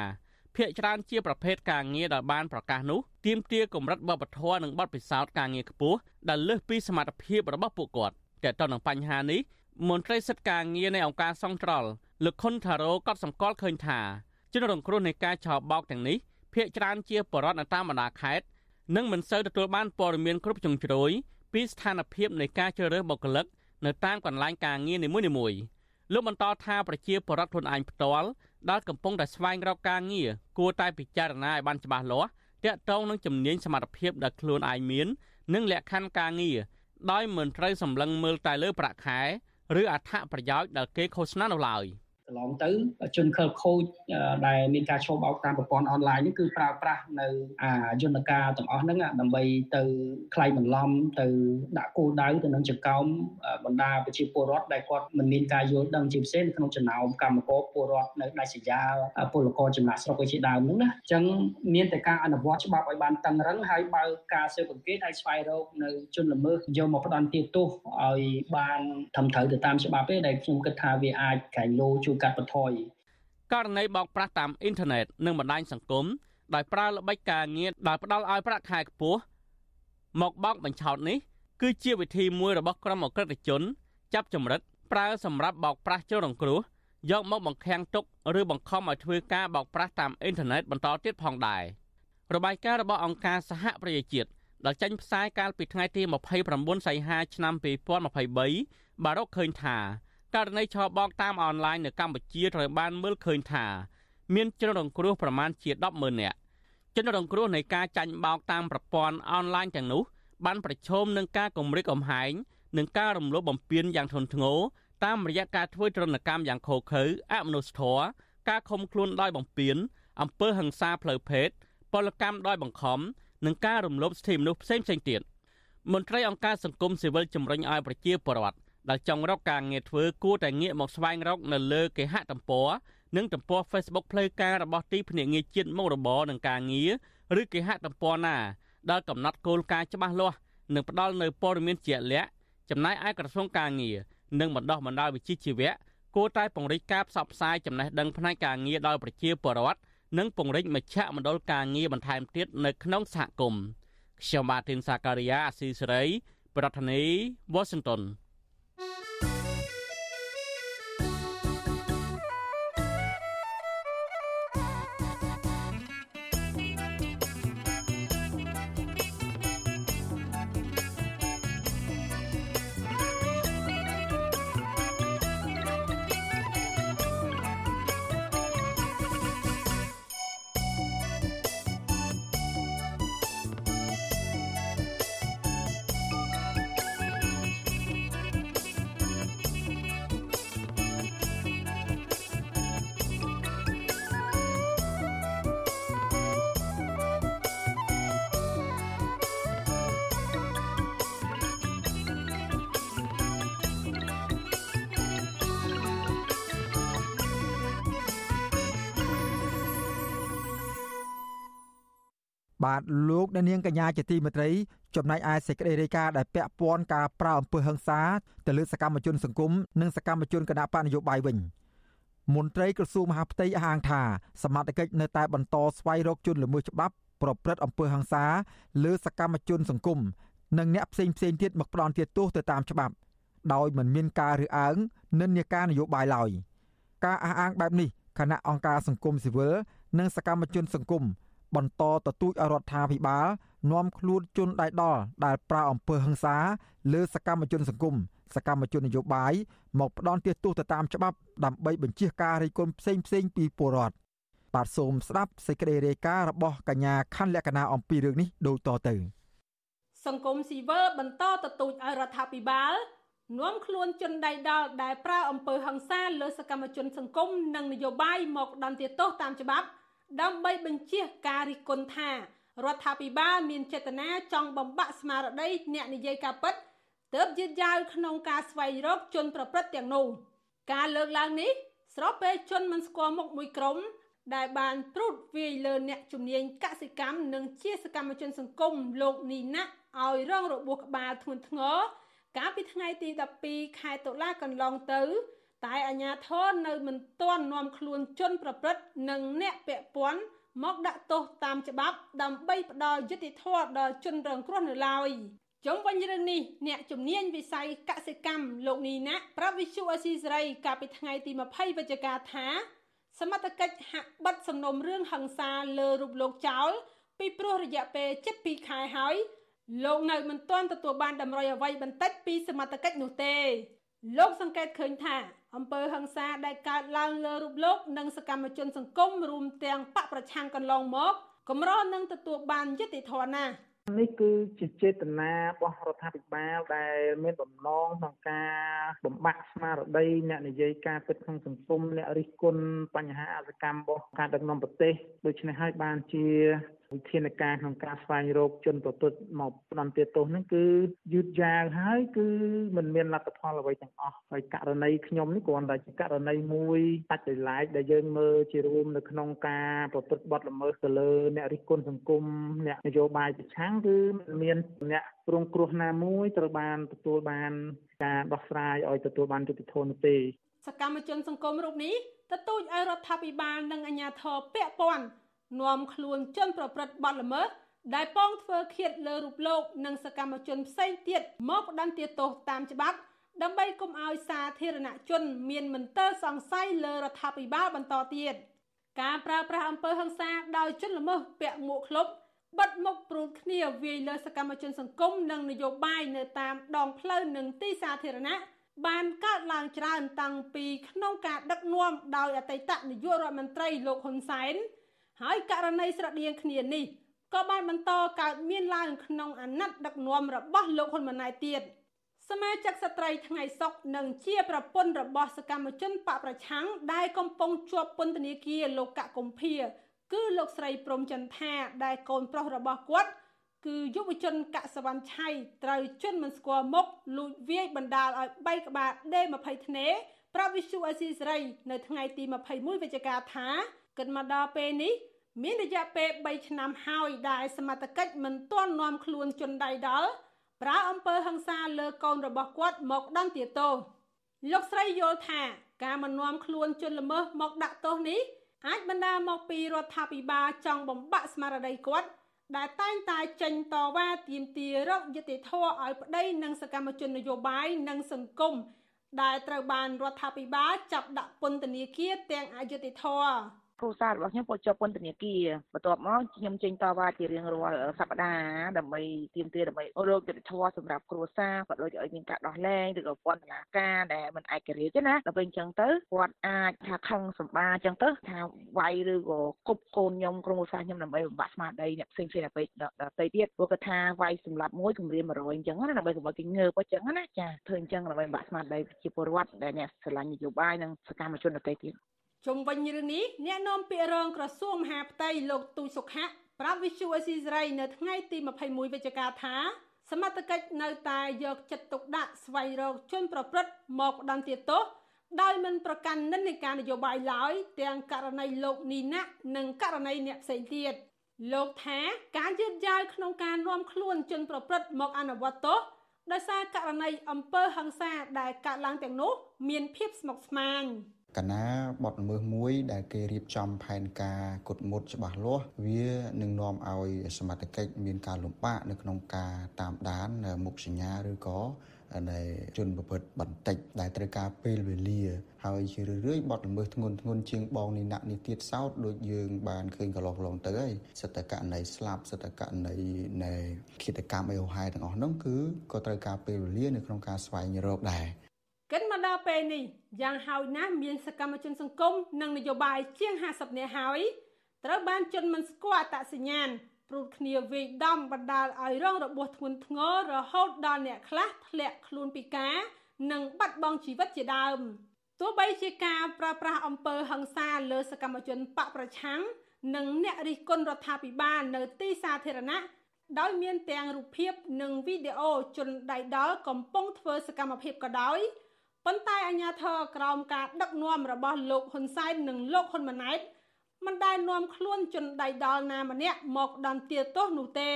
ភ្នាក់ច្រើនជាប្រភេទការងារដែលបានប្រកាសនោះទាមទារកម្រិតបបធរនិងបទពិសោធន៍ការងារខ្ពស់ដែលលើសពីសមត្ថភាពរបស់ពួកគាត់តែទៅនឹងបញ្ហានេះ មន្ត្រីសិទ្ធិការងារនៃអង្គការសង្ត្រល់លោកខុនថារ៉ូក៏សម្គាល់ឃើញថាជនរងគ្រោះនៃការឆោបោកទាំងនេះភ ieck ច្រើនជាបរិវត្តនៅតាមបណ្ដាខេត្តនិងមិនសូវទទួលបានព័ត៌មានគ្រប់ជ្រុងជ្រោយពីស្ថានភាពនៃការជ្រើសរើសបុគ្គលិកនៅតាមកន្លែងការងារនីមួយៗលោកបន្តថាប្រជាពលរដ្ឋខ្លួនឯងផ្ទាល់ដែលកំពុងតែស្វែងរកការងារគួរតែពិចារណាឲ្យបានច្បាស់លាស់ទាក់ទងនឹងជំនាញសមត្ថភាពដែលខ្លួនឯងមាន និងលក្ខខណ្ឌការងារដោយមិនត្រូវសម្លឹងមើលតែលើប្រាក់ខែ ឬអត្ថប្រយោជន៍ដែលគេឃោសនានោះឡើយ។ កន្លងទៅជនខិលខូចដែលមានការឈោបអោកតាមប្រព័ន្ធអនឡាញនេះគឺប្រើប្រាស់នៅអាយន្តការទាំងអស់ហ្នឹងដើម្បីទៅខ្លែងបន្លំទៅដាក់គោលដៅទៅនឹងចង្កោមបណ្ដាប្រជាពលរដ្ឋដែលគាត់មិនមានការយល់ដឹងជាពិសេសនៅក្នុងចំណោមកម្មករពលរដ្ឋនៅដាច់ស្រយាលពលករចំណាក់ស្រុកជាដើមហ្នឹងណាអញ្ចឹងមានតែការអនុវត្តច្បាប់ឲ្យបានតឹងរឹងហើយបើកការស៊ើបអង្កេតឲ្យស្វែងរកនៅជនល្មើសយកមកផ្ដន់ទាទោសឲ្យបានត្រឹមត្រូវទៅតាមច្បាប់ទេដែលខ្ញុំគិតថាវាអាចក្រែងលោជួយកាត់បន្ថយករណីបោកប្រាស់តាមអ៊ីនធឺណិតនិងបណ្ដាញសង្គមដោយប្រើល្បិចការងារដែលផ្ដល់ឲ្យប្រាក់ខែខ្ពស់មកបោកបញ្ឆោតនេះគឺជាវិធីមួយរបស់ក្រុមអក្រិតជន ចាប់ចម្រិតប្រើសម្រាប់បោកប្រាស់ជនរងគ្រោះយកមកបង្ខាំងទុកឬបង្ខំឲ្យធ្វើការបោកប្រាស់តាមអ៊ីនធឺណិតបន្តទៀតផងដែររបាយការណ៍របស់អង្គការសហប្រជាជាតិដែលចេញផ្សាយកាលពីថ្ងៃទី29សីហាឆ្នាំ2023បានរកឃើញថា ករណីឆបោកតាមអនឡាញនៅកម្ពុជាត្រូវបានមើលឃើញថាមានជនរងគ្រោះប្រមាណជា100000នាក់ជនរងគ្រោះនៃការចាញ់បោកតាមប្រព័ន្ធអនឡាញទាំងនោះបានប្រឈមនឹងការគំរាមកំហែងនិងការរំលោភបំពានយ៉ាងធ្ងន់ធ្ងរតាមរយៈការធ្វើទរណកម្មយ៉ាងឃោរឃៅអមនុស្សធម៌ការឃុំខ្លួនដោយបំពានអំពើហិង្សាផ្លូវភេទពលកម្មដោយបង្ខំនិងការរំលោភសិទ្ធិមនុស្សផ្សេងៗទៀតមន្ត្រីអង្គការសង្គមស៊ីវិលជំរុញឲ្យប្រជាពលរដ្ឋ ដែលចង់រកការងារធ្វើគួរតែងាកមកស្វែងរកនៅលើគេហទំព័រនិងទំព័រ Facebook ផ្លូវការរបស់ទីភ្នាក់ងារជាតិមុខរបរនិងការងារឬគេហទំព័រណាដែលកំណត់គោលការណ៍ច្បាស់លាស់និងផ្ដល់នូវព័ត៌មានជាក់លាក់ចំណែកឯក្រសួងការងារនិងបណ្ដោះបណ្ដាលវិជ្ជាជីវៈគួរតែពង្រីកការផ្សព្វផ្សាយចំណេះដឹងផ្នែកការងារដល់ប្រជាពលរដ្ឋនិងពង្រីកមជ្ឈមណ្ឌលការងារបន្ថែមទៀតនៅក្នុងសហគមន៍ខ្ញុំបាទធីនសាការីយ៉ាអស៊ីសេរីប្រធានាធិបតី Washington Thank you. បាទលោកអ្នកនាងកញ្ញាជាទីមេត្រី ចំណែកឯសេចក្តីរាយការណ៍ដែលពាក់ព័ន្ធការប្រើអំពើហិង្សាទៅលើសកម្មជនសង្គមនិងសកម្មជនគណៈបកនយោបាយវិញមន្ត្រីក្រសួងមហាផ្ទៃអះអាងថាសមត្ថកិច្ចនៅតែបន្តស្វែងរកជនល្មើសច្បាប់ប្រព្រឹត្តអំពើហិង្សាលើសកម្មជនសង្គមនិងអ្នកផ្សេងផ្សេងទៀតមកផ្ដន់ទោសទៅតាមច្បាប់ ដោយមិនមានការរើសអើងនិន្នាការនយោបាយឡើយការអះអាងបែបនេះគណៈអង្គការសង្គមស៊ីវិលនិងសកម្មជនសង្គម បន្តទទូចឲ្យរដ្ឋាភិបាលនាំខ្លួនជនដៃដល់ដែលប្រើអំពើហិង្សាលើសកម្មជនសង្គមសកម្មជននយោបាយមកផ្ដន់ទោសទៅតាមច្បាប់ដើម្បីបញ្ជាការរិះគន់ផ្សេងផ្សេងពីពលរដ្ឋបាទសូមស្ដាប់សេចក្តីរាយការណ៍របស់កញ្ញាខណ្ឌលក្ខណាអំពីរឿងនេះដូចតទៅសង្គមស៊ីវិលបន្តទទូចឲ្យរដ្ឋាភិបាលនាំខ្លួនជនដៃដល់ដែលប្រើអំពើហិង្សាលើសកម្មជនសង្គមនិងនយោបាយមកដន្ទាទោសតាមច្បាប់ ដើម្បីបញ្ជាការរិះគន់ថារដ្ឋាភិបាលមានចេតនាចង់បំបាក់ស្មារតីអ្នកនិយាយការពិតទើបយឺតយ៉ាវក្នុងការស្វែងរកជនប្រព្រឹត្តទាំងនោះការលើកឡើងនេះស្របពេលជនមិនស្គាល់មុខមួយក្រុមដែលបានត្រួតវាយលើអ្នកជំនាញកសិកម្មនិងជាសកម្មជនសង្គមលោកនីណាក់ឲ្យរងរបួសក្បាលធ្ងន់ធ្ងរកាលពីថ្ងៃទី12ខែតុលាកន្លងទៅ តែអាជ្ញាធរនៅមិនទាន់នាំខ្លួនជនប្រព្រឹត្តនិងអ្នកពាក់ព័ន្ធមកដាក់ទោសតាមច្បាប់ដើម្បីផ្ដល់យុត្តិធម៌ដល់ជនរងគ្រោះនៅឡើយជុំវិញរឿងនេះអ្នកជំនាញវិស័យកសិកម្មលោកនីណាប្រាប់វិសុអស៊ីសេរីកាលពីថ្ងៃទី20វិច្ឆិកាថាសមត្ថកិច្ចហាក់បិទសំណុំរឿងហិង្សាលើរូបលោកចោលពីព្រោះរយៈពេល7ខែហើយលោកនៅមិនទាន់ទទួលបានតម្រុយអ្វីបន្តិចពីសមត្ថកិច្ចនោះទេលោកសង្កេតឃើញថា អំពើហិង្សាដែលកើតឡើងលើរូបលោកនិងសកម្មជនសង្គមរួមទាំងបកប្រឆាំងកន្លងមកកម្រនឹងទទួលបានយុត្តិធម៌ណាស់នេះគឺជាចេតនារបស់រដ្ឋាភិបាលដែលមានបំណងក្នុងការបំបាក់ស្មារតីអ្នកនិយាយការពិតក្នុងសង្គមអ្នករិះគន់បញ្ហាអសកម្មរបស់ការដឹកនាំប្រទេសដូច្នេះហើយបានជាវិធានការក្នុងការស្វែងរកជនប្រព្រឹត្តមកផ្ដន្ទាទោសហ្នឹងគឺយឺតយ៉ាវហើយគឺមិនមានលទ្ធផលអ្វីទាំងអស់ហើយករណីខ្ញុំនេះគ្រាន់តែជាករណីមួយដាច់ដោយឡែកដែលយើងមើលជារួមនៅក្នុងការប្រព្រឹត្តបទល្មើសទៅលើអ្នករិះគន់សង្គមអ្នកនយោបាយប្រឆាំងគឺមិនមានអ្នករងគ្រោះណាមួយត្រូវបានទទួលបានការដោះស្រាយឲ្យទទួលបានយុត្តិធម៌នោះទេសកម្មជនសង្គមរូបនេះទទូចឲ្យរដ្ឋាភិបាលនិងអាជ្ញាធរពាក់ព័ន្ធ នាំខ្លួនជនប្រព្រឹត្តបទល្មើសដែលពងធ្វើឃាតលើរូបលោក និងសកម្មជនផ្សេងទៀតមកផ្ដន្ទាទោសតាមច្បាប់ដើម្បីកុំឲ្យសាធារណជនមានមន្ទិលសង្ស័យលើរដ្ឋាភិបាលបន្តទៀតការប្រើប្រាស់អំពើហិង្សាដោយជនល្មើសពាក់មួកឃ្លុបបិទមុខព្រួតគ្នាវាយលើសកម្មជនសង្គមនិងនយោបាយនៅតាមដងផ្លូវនិងទីសាធារណៈបានកើតឡើងច្រើនតាំងពីក្នុងការដឹកនាំដោយអតីតនាយករដ្ឋមន្ត្រីលោកហ៊ុនសែន ហើយករណីស្រដៀងគ្នានេះក៏បានបន្តកើតមានឡើងក្នុងអាណត្តិដឹកនាំរបស់លោកហ៊ុនម៉ាណែតទៀតសមាជិកស្ត្រីថ្ងៃសុកនិងជាប្រពន្ធរបស់សកម្មជនបកប្រឆាំងដែលកំពុងជាប់ពន្ធនាគារលោកកកុម្ភាគឺលោកស្រីព្រំចន្ទថាដែលកូនប្រុសរបស់គាត់គឺយុវជនកសវណ្ណឆៃត្រូវជន់មិនស្គាល់មុខលួចវាយបណ្ដាលឲ្យបែកក្បាលដេ20ធ្នេប្រាប់វិសុអេស៊ីស្រីនៅថ្ងៃទី21វិច្ឆិកាថា គិតមកដល់ពេលនេះ មានរយៈពេល3ឆ្នាំហើយដែលសមត្ថកិច្ចមិនទាន់នាំខ្លួនជនដៃដល់ប្រើអំពើហិង្សាលើកូនរបស់គាត់មកដន្ទាទោសលោកស្រីយល់ថា ការមិននាំខ្លួនជនល្មើសមកដាក់ទោសនេះអាចបណ្ដាលមកពីរដ្ឋាភិបាលចង់បំបាក់ស្មារតីគាត់ដែលតែងតែចេញតវ៉ាទាមទាររកយុត្តិធម៌ឲ្យប្តីនិងសកម្មជននយោបាយនិងសង្គមដែលត្រូវបានរដ្ឋាភិបាលចាប់ដាក់ពន្ធនាគារទាំងអយុត្តិធម៌ គ្រួសាររបស់ខ្ញុំក៏ជាប់ពន្ធនាគារបន្ទាប់មកខ្ញុំចេញតវ៉ាជារៀងរាល់សប្តាហ៍ដើម្បីទាមទារដើម្បីរកយុត្តិធម៌សម្រាប់គ្រួសារក៏ដូចឲ្យមានការដោះលែងឬក៏ពន្ធនាការដែលមិនឯករាជ្យទេណាដល់ពេលអញ្ចឹងទៅគាត់អាចថាខឹងសម្បាអញ្ចឹងទៅថាវាយឬក៏គប់កូនខ្ញុំគ្រួសារខ្ញុំដើម្បីបំបាក់ស្មារតីអ្នកផ្សេងផ្សេងដើម្បីដល់ទៅទៀតព្រោះគាត់ថាវាយសម្លាប់មួយគម្រាម100អញ្ចឹងណាដើម្បីកុំឲ្យគេងើបអញ្ចឹងណាចាធ្វើអញ្ចឹងដើម្បីបំបាក់ស្មារតីប្រជាពលរដ្ឋដែលអ្នកស្រឡាញ់នយោបាយនិងសកម្មជនដទៃទៀត ជុំវិញរឿងនេះអ្នកនាំពាក្យរងក្រសួងមហាផ្ទៃលោកទូចសុខៈប្រាប់វិសុអេស៊ីសរ៉ៃនៅថ្ងៃទី21វិច្ឆិកាថា សមត្ថកិច្ចនៅតែយកចិត្តទុកដាក់ស្វែងរកជនប្រព្រឹត្តមកផ្ដន្ទាទោសដោយមិនប្រកាន់និន្នាការនយោបាយឡើយទាំងករណីលោកនីណានិងករណីអ្នកផ្សេងទៀតលោកថាការយឺតយ៉ាវក្នុងការនាំខ្លួនជនប្រព្រឹត្តមកអនុវត្តទោសដោយសារករណីអំពើហិង្សាដែលកើតឡើងទាំងនោះ មានភាពស្មុគស្មាញ កណាបទល្មើសមួយដែលគេរៀបចំផែនការគុតមុតច្បាស់លាស់វានឹងនាំឲ្យសមត្ថកិច្ចមានការលំបាកនៅក្នុងការតាមដានមុខសញ្ញាឬក៏នៃជនប្រព្រឹត្តបន្តិចដែលត្រូវការពេលវេលា ហើយជារឿយៗបទល្មើសធ្ងន់ធ្ងរជាងបងនេះណាក់នេះទៀតសោតដូចយើងបានឃើញកន្លងឡងទៅហើយសិទ្ធិករណីស្លាប់សិទ្ធិករណីនៃឃាតកម្មអីហោហែទាំងអស់ហ្នឹងគឺក៏ត្រូវការពេលវេលានៅក្នុងការស្វែងរកដែរ គិតមកដល់ពេលនេះយ៉ាងហោចណាស់មានសកម្មជនសង្គមនិងនយោបាយជាង50នាក់ហើយត្រូវបានជន់មិនស្គាល់អត្តសញ្ញាណព្រួតគ្នាវាយដំបណ្ដាលឲ្យរងរបួសធ្ងន់ធ្ងររហូតដល់អ្នកខ្លះធ្លាក់ខ្លួនពិការ និងបាត់បង់ជីវិតជាដើមទោះបីជាការប្រើប្រាស់អំពើហិង្សាលើសកម្មជនបកប្រឆាំងនិងអ្នករិះគន់រដ្ឋាភិបាលនៅទីសាធារណៈដោយមានទាំងរូបភាពនិងវីដេអូជនដៃដល់កំពុងធ្វើសកម្មភាពក៏ដោយ ប៉ុន្តែអាញាធរក្រោមការដឹកនាំរបស់លោកហ៊ុនសែននិងលោកហ៊ុនម៉ាណែតមិនដែលនាំខ្លួនជនដៃដល់ណាម្នាក់មកដន្ទាទោសនោះទេ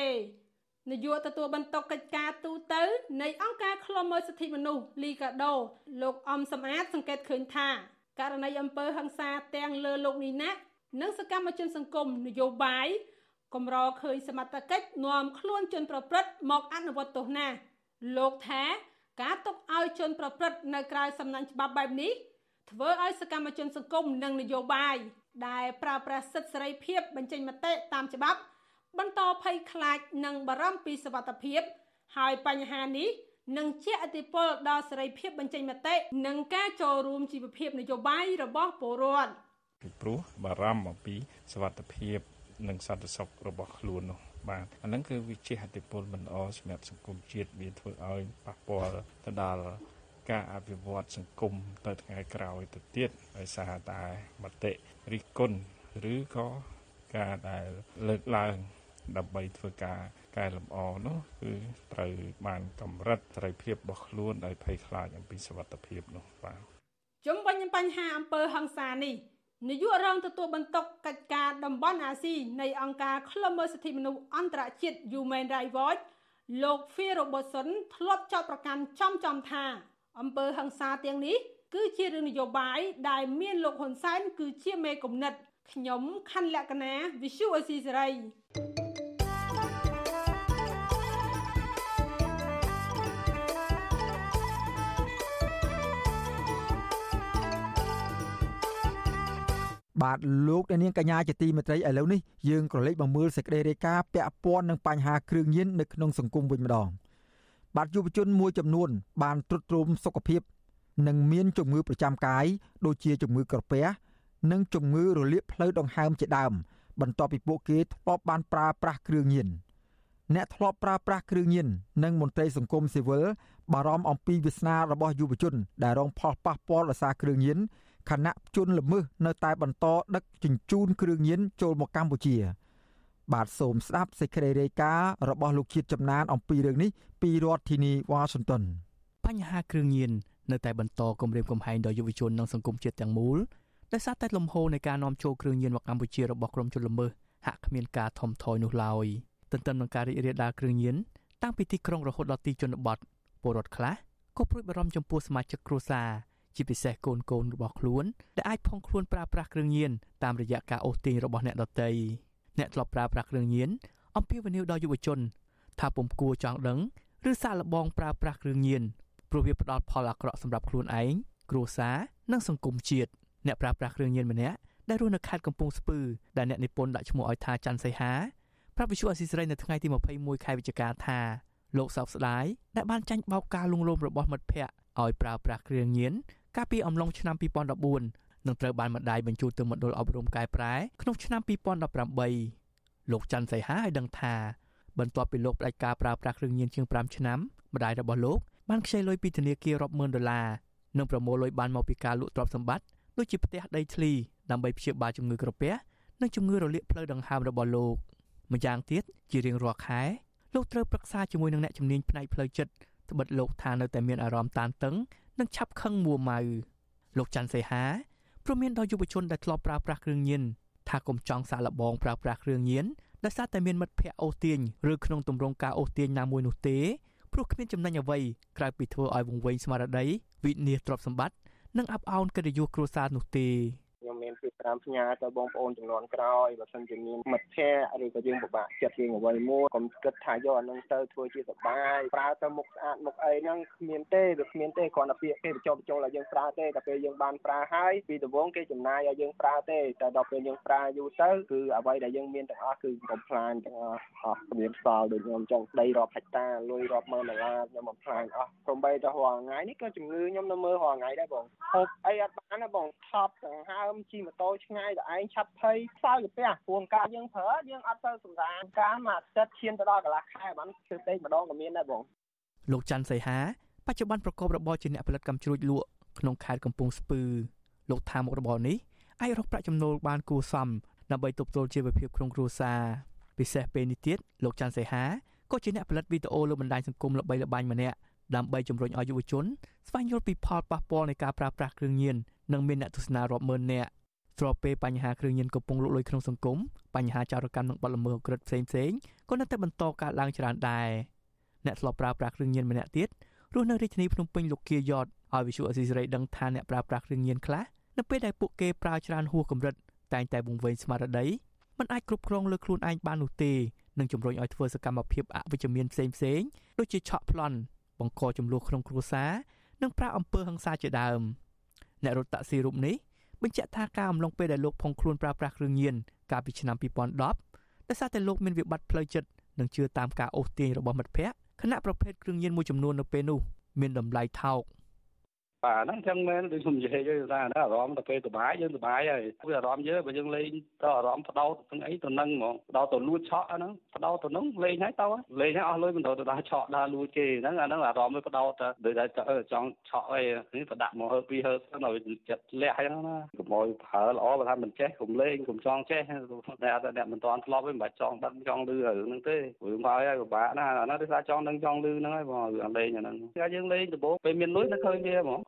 នាយកទទួលបន្ទុកកិច្ចការទូតទៅនៃអង្គការឃ្លាំមើលសិទ្ធិមនុស្សលីកាដូលោកអំសំអាតសង្កេតឃើញថាករណីអំពើហិង្សាទាំងលើលោកនីណានិងសកម្មជនសង្គមនយោបាយកម្រឃើញសមត្ថកិច្ចនាំខ្លួនជនប្រព្រឹត្តមកអនុវត្តទោសណាលោកថា ការទុកឲ្យជនប្រព្រឹត្តនៅក្រៅសំណាញ់ច្បាប់បែបនេះធ្វើឲ្យសកម្មជនសង្គមនិងនយោបាយដែលប្រើប្រាស់សិទ្ធិសេរីភាពបញ្ចេញមតិតាមច្បាប់ បន្តភ័យខ្លាចនិងបារម្ភពីសវត្ថិភាព ហើយបញ្ហានេះនឹងជះឥទ្ធិពលដល់សេរីភាពបញ្ចេញមតិនិងការចូលរួមជីវភាពនយោបាយរបស់ពលរដ្ឋពីព្រោះបារម្ភអំពីសវត្ថិភាព និងសន្តិសុខរបស់ខ្លួននោះ បាទអាហ្នឹងគឺវាជាអតិពលមិនល្អសម្រាប់សង្គមជាតិវាធ្វើឲ្យប៉ះពាល់ទៅដល់ការអភិវឌ្ឍសង្គមទៅថ្ងៃក្រោយទៅទៀតដោយសារតែមតិរិះគន់ឬក៏ការដែលលើកឡើងដើម្បីធ្វើការកែលម្អនោះគឺត្រូវបានកម្រិតសេរីភាពរបស់ខ្លួនដោយភ័យខ្លាចអំពីសវត្ថភាពនោះបាទជំវិញបញ្ហាអំពើហិង្សានេះ នាយករងទទួលបន្ទុកកិច្ចការតំបន់អាស៊ីនៃអង្គការឃ្លាំមើលសិទ្ធិមនុស្សអន្តរជាតិ Human Rights Watch លោក Phil Robertson ធ្លាប់ចោទប្រកាន់ចំចំថាអំពើហិង្សាទាំងនេះគឺជារឿងនយោបាយដែលមានលោកហ៊ុនសែនគឺជាមេគំនិតខ្ញុំខណ្ឌលក្ខណា Visual Asia សេរី បាទលោកអ្នកនាងកញ្ញាជាទីមេត្រីឥឡូវនេះយើងក៏លេខមកមើលសេចក្តីរាយការណ៍ពាក់ព័ន្ធនឹងបញ្ហាគ្រឿងញៀននៅក្នុងសង្គមវិញម្ដងបាទយុវជនមួយចំនួន បានទ្រុឌទ្រោមសុខភាពនិងមានជំងឺប្រចាំកាយដូចជាជំងឺក្រពះនិងជំងឺរលាកផ្លូវដង្ហើមជាដើម បន្ទាប់ពីពួកគេធ្លាប់បានប្រើប្រាស់គ្រឿងញៀនអ្នកធ្លាប់ប្រើប្រាស់គ្រឿងញៀននិងមន្ត្រីសង្គមស៊ីវិលបារម្ភអំពីវាសនារបស់យុវជនដែលរងផលប៉ះពាល់ដោយសារគ្រឿងញៀន ខណៈជនល្មើសនៅតែបន្តដឹកជញ្ជូនគ្រឿងញៀនចូលមកកម្ពុជា បាទសូមស្ដាប់សេចក្តីរាយការណ៍របស់លោកជាតិចំណានអំពីរឿងនេះពីរដ្ឋធានីវ៉ាស៊ីនតោនបញ្ហាគ្រឿងញៀននៅតែបន្តគំរាមកំហែងដល់យុវជននិងសង្គមជាតិទាំងមូលដោយសារតែលំហូរនៃការនាំចូលគ្រឿងញៀនមកកម្ពុជារបស់ក្រុមជនល្មើសហាក់គ្មានការថមថយនោះឡើយទន្ទឹមនឹងការរីករាលដាលគ្រឿងញៀនតាំងពីទីក្រុងរហូតដល់ទីជនបទពលរដ្ឋខ្លះក៏ព្រួយបារម្ភចំពោះសមាជិកគ្រួសារ ជាពិសេសកូនកូនរបស់ខ្លួនដែលអាចផុងខ្លួនប្រើប្រាស់គ្រឿងញៀនតាមរយៈការអូសទាញរបស់អ្នកដទៃអ្នកធ្លាប់ប្រើប្រាស់គ្រឿងញៀនអំពាវនាវដល់យុវជន ថាពុំគួរចង់ដឹងឬសាកល្បងប្រើប្រាស់គ្រឿងញៀនព្រោះវាផ្ដល់ផលអាក្រក់សម្រាប់ខ្លួនឯងគ្រួសារនិងសង្គមជាតិអ្នកប្រើប្រាស់គ្រឿងញៀនម្នាក់ដែលរស់នៅខេត្តកំពង់ស្ពឺដែលអ្នកនិពន្ធដាក់ឈ្មោះឲ្យថាច័ន្ទសីហាប្រាប់វិសុអស៊ីសេរីនៅថ្ងៃទី21ខែវិច្ឆិកាថាលោកសោកស្ដាយដែលបានចាញ់បោកការលួងលោមរបស់មិត្តភ័ក្តិឲ្យប្រើប្រាស់គ្រឿងញៀន កាលពីអំឡុងឆ្នាំ2014នឹងត្រូវបានម្ដាយបញ្ជូនទៅមណ្ឌលអប់រំកែប្រែក្នុងឆ្នាំ2018លោកច័ន្ទសីហាឲ្យដឹងថាបន្ទាប់ពីលោកផ្ដាច់ការប្រើប្រាស់គ្រឿងញៀនជាង5ឆ្នាំម្ដាយរបស់លោកបានខ្ចីលុយពីធនាគាររាប់ម៉ឺនដុល្លារនិងប្រមូលលុយបានមកពីការលក់ទ្រព្យសម្បត្តិដូចជាផ្ទះដីធ្លីដើម្បីព្យាបាលជំងឺក្រពះនិងជំងឺរលាកផ្លូវដង្ហើមរបស់លោកម្យ៉ាងទៀតជារៀងរាល់ខែលោកត្រូវប្រឹក្សាជាមួយនឹងអ្នកជំនាញផ្នែកផ្លូវចិត្តត្បិតលោកថានៅតែមានអារម្មណ៍តានតឹង និងឆាប់ខឹងមួម៉ៅលោកច័ន្ទសេហាព្រមមានដល់យុវជនដែលធ្លាប់ប្រើប្រាស់គ្រឿងញៀនថាកុំចង់សាកល្បងប្រើប្រាស់គ្រឿងញៀនដោយសារតែមានមិត្តភ័ក្តិអូសទាញឬក្នុងទម្រង់ការអូសទាញណាមួយនោះទេព្រោះគ្មានចំណេញអ្វីក្រៅពីធ្វើឲ្យវង្វេងស្មារតីវិនិច្ឆ័យទ្រព្យសម្បត្តិនិងអាប់អោនកិត្តិយសគ្រួសារនោះទេ ខ្ញុំមានពីតាមផ្ញើទៅបងប្អូនចំនួនក្រោយបើសិនជាមានមិត្តភ័ក្តិឬក៏យើងពិបាកចិត្តជាងអ្វីមួយកុំគិតថាយកអានឹងទៅធ្វើជាសបាយប្រើទៅមុខស្អាតមុខអីហ្នឹងគ្មានទេវាគ្មានទេគ្រាន់តែពាក្យគេបញ្ចុះបញ្ចូលឲ្យយើងប្រើទេតែពេលយើងបានប្រើហើយពីដំបូងគេចំណាយឲ្យយើងប្រើទេតែដល់ពេលយើងប្រើយូរទៅគឺអ្វីដែលយើងមានទាំងអស់គឺកំ pl ាញទាំងអស់អស់គ្មានសល់ដូចខ្ញុំចង់ដីរាប់ហិកតាលុយរាប់ម៉ឺនដុល្លារខ្ញុំបំផ្លាញអស់ព្រមបីតែរាល់ថ្ងៃនេះក៏ជំងឺខ្ញុំនៅមើលរាល់ថ្ងៃដែរបងហូបអីអត់បានណាបងថប់ដង្ហើមជិះម៉ូតូឆ្ងាយតែឯងឆាប់ភ័យខ្សោយកាពះព្រោះការយើងប្រើយើងអត់ទៅសម្រានការមួយអាទិត្យឈានទៅដល់កន្លះខែបានធ្វើដេកម្ដងក៏មានដែរបងលោកច័ន្ទសីហាបច្ចុប្បន្នប្រកបរបរជាអ្នកផលិតកាំជ្រួចលក់ក្នុងខេត្តកំពង់ស្ពឺលោកថាមុខរបរនេះអាចរកប្រាក់ចំណូលបានគួរសមដើម្បីទប់ទល់ជីវភាពក្នុងគ្រួសារពិសេសពេលនេះទៀតលោកច័ន្ទសីហាក៏ជាអ្នកផលិតវីដេអូលើបណ្ដាញសង្គមល្បីល្បាញម្នាក់ដើម្បីជំរុញឲ្យយុវជនស្វែងយល់ពីផលប៉ះពាល់នៃការប្រើប្រាស់គ្រឿងញៀននិងមានអ្នកទស្សនារាប់ម៉ឺននាក់ ស្របពេលបញ្ហាគ្រឿងញៀនកំពុងលុកលុយក្នុងសង្គមបញ្ហាចោរកម្មនិងបទល្មើសក្រិតផ្សេងផ្សេងក៏នៅតែបន្តកើតឡើងច្រើនដែរអ្នកធ្លាប់ប្រើប្រាស់គ្រឿងញៀនម្នាក់ទៀតរស់នៅរាជធានីភ្នំពេញលោកគៀយ៉តឲ្យវិសុអស៊ីសេរីដឹងថាអ្នកប្រើប្រាស់គ្រឿងញៀនខ្លះនៅពេលដែលពួកគេប្រើច្រើនហួសកម្រិតតែងតែបង្វែងស្មារតីមិនអាចគ្រប់គ្រងលើខ្លួនឯងបាននោះទេនិងជំរុញឲ្យធ្វើសកម្មភាពអវិជ្ជមានផ្សេងផ្សេងដូចជាឆក់ប្លន់បង្កចំនួនក្នុងគ្រួសារនិងប្រាអំពើហិង្សាជាដើមអ្នករត់តាក់ស៊ីរូបនេះ បញ្ជាក់ថាការអំឡុងពេលដែលលោកផុងខ្លួនប្រើប្រាស់គ្រឿងញៀនកាលពីឆ្នាំ2010ដោយសារតែលោកមានវិបត្តិផ្លូវចិត្តនិងជឿតាមការអូសទាញរបស់មិត្តភ័ក្តិខណៈប្រភេទគ្រឿងញៀនមួយចំនួននៅពេលនោះមានតម្លៃថោក បាទហ្នឹងចឹងមែនដូចខ្ញុំនិយាយទៅថាអារម្មណ៍ទៅពេលសុបាយយើងសុបាយហើយវាអារម្មណ៍យើងបើយើងលេងទៅអារម្មណ៍បដោតទាំងអីទៅនឹងហ្មងបដោតទៅលួចឆក់ហ្នឹងបដោតទៅនឹងលេងហើយទៅលេងហើយអស់លុយមិនទៅដល់ឆក់ដល់លួចគេហ្នឹងអាហ្នឹងអារម្មណ៍វាបដោតទៅដូចតែចង់ឆក់អីនេះប្រដាក់មកហើពីហើទៅឲ្យចិត្តលះហ្នឹងណាកុំឲ្យប្រើល្អបើថាមិនចេះកុំលេងកុំចង់ចេះតែអ្នកមិនតាន់ធ្លាប់វិញមិនបាច់ចង់ដឹងចង់លឺរឿងហ្នឹងទេព្រោះមកហើយពិបាកណាស់អាហ្នឹងគឺថាចង់ដឹងចង់លឺហ្នឹងហើយបងរឿងលេងអាហ្នឹងតែយើងលេងដំបូងពេលមានលុយនៅឃើញវាហ្មង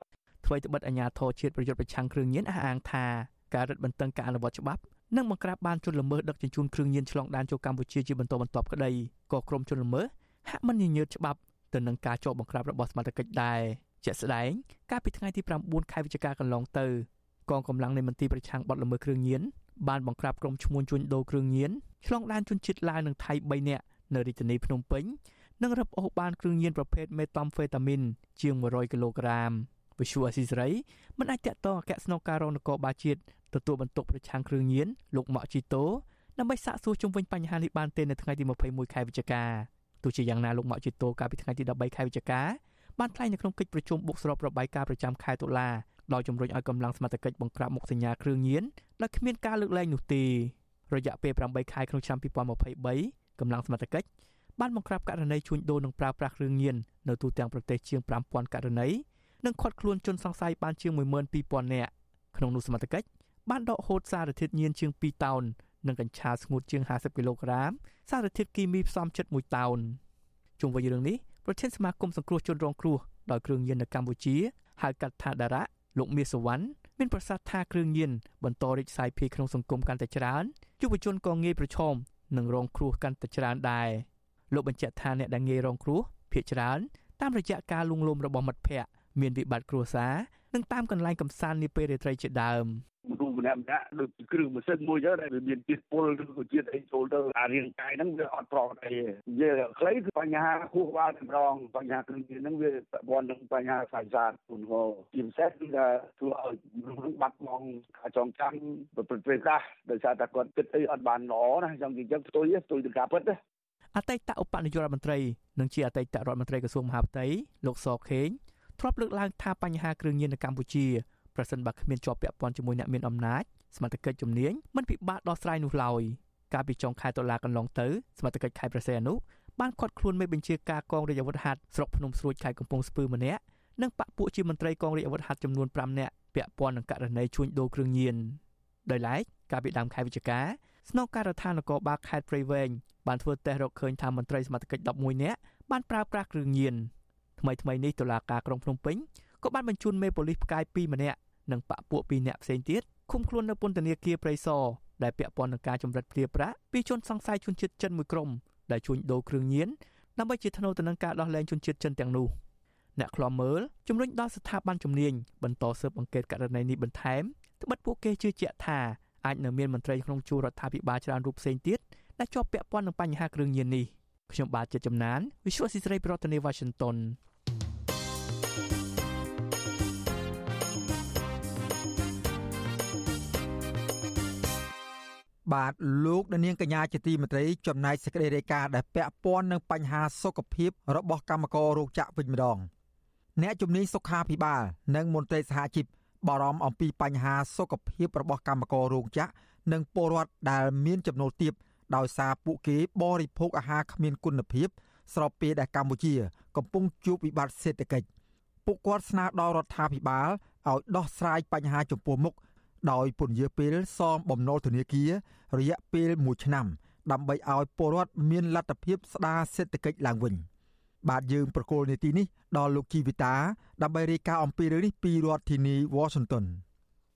ថ្មីត្បិតអាញាធរជាតិប្រយុទ្ធប្រឆាំងគ្រឿងញៀនអះអាងថាការរឹតបន្តឹងការអនុវត្តច្បាប់និងបង្ក្រាបបានជនល្មើសដឹកជញ្ជូនគ្រឿងញៀនឆ្លងដែនចូលកម្ពុជាជាបន្តបន្ទាប់ក្តីក៏ក្រុមជនល្មើសហាក់មិនញញើតច្បាប់ទៅនឹងការចោទបង្ក្រាបរបស់សមត្ថកិច្ចដែរជាក់ស្ដែងកាលពីថ្ងៃទី9ខែវិច្ឆិកាកន្លងទៅកងកម្លាំងនៃមន្ទីរប្រឆាំងបទល្មើសគ្រឿងញៀនបានបង្ក្រាបក្រុមឈ្មួញជួញដូរគ្រឿងញៀនឆ្លងដែនជនជាតិឡាវនិងថៃ3នាក់នៅរាជធានីភ្នំពេញនិងរឹបអូសបានគ្រឿងញៀនប្រភេទមេតាំហ្វេតាមីនជាង100គីឡូក្រាម វិសុវអសីសេរីមិនអាចតាក់ទងអគ្គស្នងការរងនគរបាលជាតិទទួលបន្ទុកប្រឆាំងគ្រឿងញៀនលោកម៉ាក់ជីតូដើម្បីសាកសួរជុំវិញបញ្ហានេះបានទេនៅថ្ងៃទី21ខែវិច្ឆិកាទោះជាយ៉ាងណាលោកម៉ាក់ជីតូកាលពីថ្ងៃទី13ខែវិច្ឆិកាបានថ្លែងនៅក្នុងកិច្ចប្រជុំបុកស្របរបាយការណ៍ប្រចាំខែតុលាដោយជំរុញឲ្យកម្លាំងសមត្ថកិច្ចបង្ក្រាបមុខសញ្ញាគ្រឿងញៀនដោយគ្មានការលើកលែងនោះទេរយៈពេល8ខែក្នុងឆ្នាំ2023កម្លាំងសមត្ថកិច្ចបានបង្ក្រាបករណីជួញដូរនិងប្រើប្រាស់គ្រឿងញៀននៅទូទាំងប្រទេសជាង5000ករណី និងឃាត់ខ្លួនជនសង្ស័យបានជាង12000នាក់ក្នុងនោះសមត្ថកិច្ចបានដកហូតសារធាតុញៀនជាង2តោននិងកញ្ឆាស្ងួតជាង50គីឡូក្រាមសារធាតុគីមីផ្សំចិត្ត1តោនជុំវិញរឿងនេះប្រធានសមាគមសង្គ្រោះជនរងគ្រោះដោយគ្រឿងញៀននៅកម្ពុជាហៅកាត់ថាតារ៉ាលោកមាសវណ្ណមានប្រសាសន៍ថាគ្រឿងញៀនបន្តរីកសាយភាយក្នុងសង្គមកាន់តែច្រើនយុវជនក៏ងាយប្រឈមនឹងរងគ្រោះកាន់តែច្រើនដែរលោកបញ្ជាក់ថាអ្នកដែលងាយរងគ្រោះភ ieck ច្រើនតាមរយៈការលួងលោមរបស់មិត្តភ័ក្តិ មានវិបត្តិគ្រួសារនិងតាមកន្លែងកំសាន្តនាពេលរាត្រីជាដើមមនុស្សម្នាក់ម្នាក់ដូចជាគ្រឿងម៉ាស៊ីនមួយទៅដែលមានជាតិពុលឬក៏ជាតិអីចូលទៅអារាងកាយហ្នឹងវាអត់ប្រកអីនិយាយខ្លីគឺបញ្ហាខួរក្បាលតែម្ដងបញ្ហាគ្រឿងញៀនហ្នឹងវាពាក់ព័ន្ធនឹងបញ្ហាសាយសាស្ត្រគុណហោជាពិសេសគឺថាធ្វើឲ្យមនុស្សបាត់បង់ការចងចាំប្រព្រឹត្តពេលខ្លះដោយសារតែគាត់គិតអីអត់បានល្អណាអញ្ចឹងអញ្ចឹងផ្ទុយផ្ទុយទៅការពិតណាអតីតឧបនាយករដ្ឋមន្ត្រីនិងជាអតីតរដ្ឋមន្ត្រីក្រសួងមហាផ្ទៃលោកសខេង ធ្លាប់លើកឡើងថាបញ្ហាគ្រឿងញៀននៅកម្ពុជាប្រសិនបើគ្មានជាប់ពាក់ព័ន្ធជាមួយអ្នកមានអំណាចសមត្ថកិច្ចជំនាញមិនពិបាកដោះស្រាយនោះឡើយកាលពីចុងខែតុលាកន្លងទៅសមត្ថកិច្ចខេត្តប្រសេអនុបានខាត់ខ្លួនមេបញ្ជាការកងរាជអាវុធហត្ថស្រុកភ្នំស្រួចខេត្តកំពង់ស្ពឺម្នាក់និងបកពួកជាមន្ត្រីកងរាជអាវុធហត្ថចំនួន5នាក់ពាក់ព័ន្ធនឹងករណីជួញដូរគ្រឿងញៀនដោយឡែកកាលពីដើមខែវិច្ឆិកាស្នងការដ្ឋាននគរបាលខេត្តព្រៃវែងបានធ្វើតេស្តរកឃើញថាមន្ត្រីសមត្ថកិច្ច11នាក់បានប្រើប្រាស់គ្រឿងញៀន ថ្មីថ្មីនេះតុលាការក្រុងភ្នំពេញក៏បានបញ្ជូនមេប៉ូលីសផ្កាយ2ម្នាក់និងបកពួក2នាក់ផ្សេងទៀតឃុំខ្លួននៅពន្ធនាគារព្រៃសរដែលពាក់ព័ន្ធនឹងការចម្រិតព្រាប្រាក់ពីជនសង្ស័យជនជាតិចិនមួយក្រុមដែលជួញដូរគ្រឿងញៀនដើម្បីជាថ្នូវទៅនឹងការដោះលែងជនជាតិចិនទាំងនោះអ្នកខ្លាំមើលជំរុញដល់ស្ថាប័នជំនាញបន្តស៊ើបអង្កេតករណីនេះបន្ថែមត្បិតពួកគេជឿជាក់ថាអាចនៅមានមន្ត្រីក្នុងជួររដ្ឋាភិបាលច្រើនរូបផ្សេងទៀតដែលជាប់ពាក់ព័ន្ធនឹងបញ្ហាគ្រឿងញៀននេះខ្ញុំបាទជាចំណាន Visual Society ប្រធានាទី Washington បាទលោកនាងកញ្ញាជាទីមេត្រីចំណែកសេចក្តីរាយការណ៍ដែលពាក់ព័ន្ធនឹងបញ្ហាសុខភាពរបស់កម្មកររោងចក្រវិញម្ដងអ្នកជំនាញសុខាភិបាលនិងមន្ត្រីសហជីពបារម្ភអំពីបញ្ហាសុខភាពរបស់កម្មកររោងចក្រនិងពលរដ្ឋដែលមានចំណូលទាបដោយសារពួកគេបរិភោគអាហារគ្មានគុណភាព ស្របពេលដែលកម្ពុជា កំពុងជួបវិបត្តិសេដ្ឋកិច្ចពួកគាត់ស្នើដល់រដ្ឋាភិបាលឲ្យដោះស្រាយបញ្ហាចំពោះមុខ ដោយពន្យាពេលសងបំណុលធនាគាររយៈពេល1ឆ្នាំ ដើម្បីឲ្យពលរដ្ឋមានលទ្ធភាពស្ដារសេដ្ឋកិច្ចឡើងវិញបាទយើងប្រកូលនីតិនេះដល់លោកជីវិតាដើម្បីរាយការណ៍អំពីរឿងនេះពីរដ្ឋធានី Washington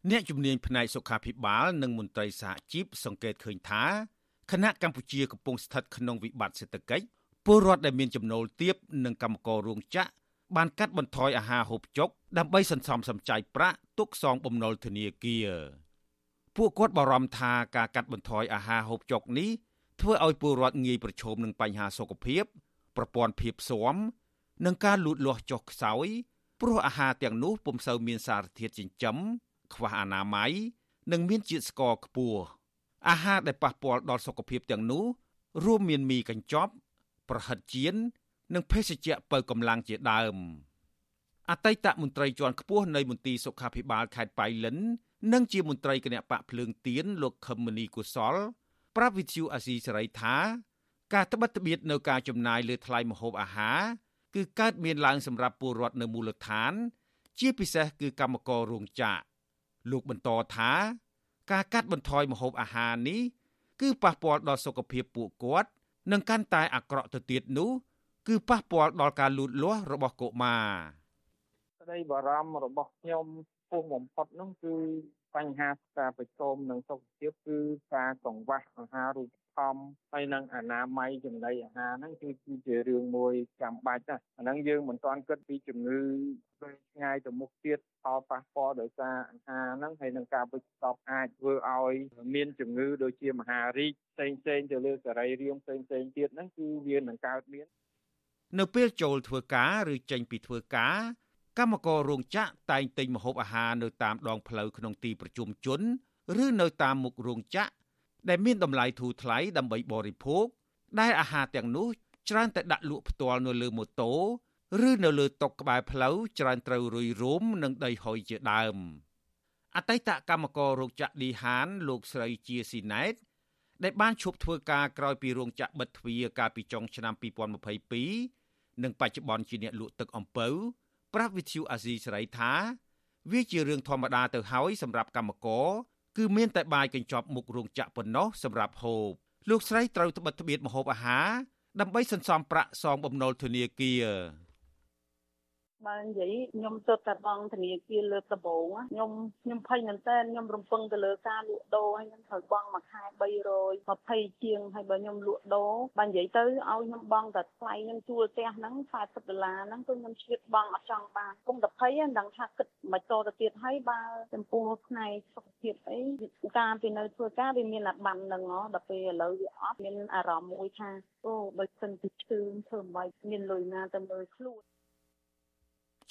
អ្នកជំនាញផ្នែកសុខាភិបាល និងមន្ត្រីសហជីពសង្កេតឃើញថាគណៈកម្ពុជាកំពុងស្ថិតក្នុងវិបត្តិសេដ្ឋកិច្ចពលរដ្ឋដែលមានចំណូលទាបនិងកម្មកររោងចក្របានកាត់បន្ថយអាហារហូបចុកដើម្បីសន្សំសំចៃប្រាក់ ទុកសងបំណុលធនាគារពួកគាត់បារម្ភថាការកាត់បន្ថយអាហារហូបចុកនេះធ្វើឲ្យពលរដ្ឋងាយប្រឈមនឹងបញ្ហាសុខភាព ប្រព័ន្ធភាពស៊ាំនិងការលូតលាស់ចុះខ្សោយព្រោះអាហារទាំងនោះពុំសូវមានសារធាតុចិញ្ចឹមខ្វះអនាម័យនិងមានជាតិស្ករខ្ពស់អាហារដែលប៉ះពាល់ដល់សុខភាពទាំងនោះរួមមានមីកញ្ចប់ ប្រហិតចៀននិងភេសជ្ជៈបើកម្លាំងជាដើម អតីតមន្ត្រីជាន់ខ្ពស់នៃមន្ទីរសុខាភិបាលខេត្តបៃលិន និងជាមន្ត្រីគណៈបកភ្លើងទៀនលោកខឹមមនីកុសល ប្រាប់វិទ្យុអាស៊ីសេរីថាការត្បិតត្បៀតនៅការចំណាយលើថ្លៃម្ហូបអាហារគឺកើតមានឡើងសម្រាប់ពលរដ្ឋនៅមូលដ្ឋាន ជាពិសេសគឺកម្មកររោងចក្រលោកបន្តថា ការកាត់បន្ថយម្ហូបអាហារនេះ គឺប៉ះពាល់ដល់សុខភាពពួកគាត់និងកាន់តែអាក្រក់ទៅទៀតនោះ គឺប៉ះពាល់ដល់ការលូតលាស់របស់កុមារ ក្តីបារម្ភរបស់ខ្ញុំពោះបំផុតនោះគឺបញ្ហាការប្រឈមនឹងសុខភាពគឺការកង្វះអាហារូបត្ថម្ភហើយនិងអនាម័យចំណីអាហារហ្នឹងគឺគឺជារឿងមួយចាំបាច់ណាអាហ្នឹងយើងមិនទាន់គិតពីជំងឺវែងឆ្ងាយទៅមុខទៀតផលប៉ះពាល់ដោយសារអាហារហ្នឹងហើយនឹងការវិចស្តប់អាចធ្វើឲ្យមានជំងឺដូចជាមហារីកផ្សេងផ្សេងទៅលើសរីរាង្គផ្សេងផ្សេងទៀតហ្នឹងគឺវានឹងកើតមាន នៅពេលចូលធ្វើការឬចេញពីធ្វើការ កម្មកររោងចក្រតែងទិញម្ហូបអាហារនៅតាមដងផ្លូវក្នុងទីប្រជុំជនឬនៅតាមមុខរោងចក្រដែលមានតម្លៃធូរថ្លៃដើម្បីបរិភោគដែលអាហារទាំងនោះច្រើនតែដាក់លក់ផ្ទាល់នៅលើម៉ូតូឬនៅលើតុក្បែរផ្លូវច្រើនត្រូវរុយរោមនិងដីហុយជាដើមអតីតកម្មកររោងចក្រឌីហាន លោកស្រីជាស៊ីណែតដែលបានឈប់ធ្វើការក្រោយពីរោងចក្របិទទ្វារកាលពីចុងឆ្នាំ2022និងបច្ចុប្បន្នជាអ្នកលក់ទឹកអំពៅ ប្រាប់វិទ្យុអាស៊ីសេរីថាវាជារឿងធម្មតាទៅហើយសម្រាប់កម្មករគឺមានតែបាយកញ្ចប់មុខរោងចក្រប៉ុណ្ណោះសម្រាប់ហូបលោកស្រីត្រូវត្បិតត្បៀតម្ហូបអាហារដើម្បីសន្សំប្រាក់សងបំណុលធនាគារ បើនិយាយខ្ញុំទៅតែបងធនាគារលើកដំបូងខ្ញុំខ្ញុំភ័យមែនតើខ្ញុំរំពឹងទៅលើការលក់ដូរហើយខ្ញុំត្រូវបង់មួយខែ320ជាងហើយបើខ្ញុំលក់ដូរបើនិយាយទៅឲ្យខ្ញុំបង់តែថ្លៃខ្ញុំជួលផ្ទះហ្នឹង40ដុល្លារហ្នឹងគឺខ្ញុំឆ្លៀតបង់អត់ចង់បានគុំតែភ័យមិនដឹងថាគិតមិនតទៅទៀតហើយបើចំពោះផ្នែកសុខភាពអីការពីនៅធ្វើការវាមានអាប័ណ្ណហ្នឹងហ៎ដល់ពេលឥឡូវវាអត់មានអារម្មណ៍មួយថាអូបើសិនជាឈឺធ្វើមិនមានលុយណាទៅមើលខ្លួន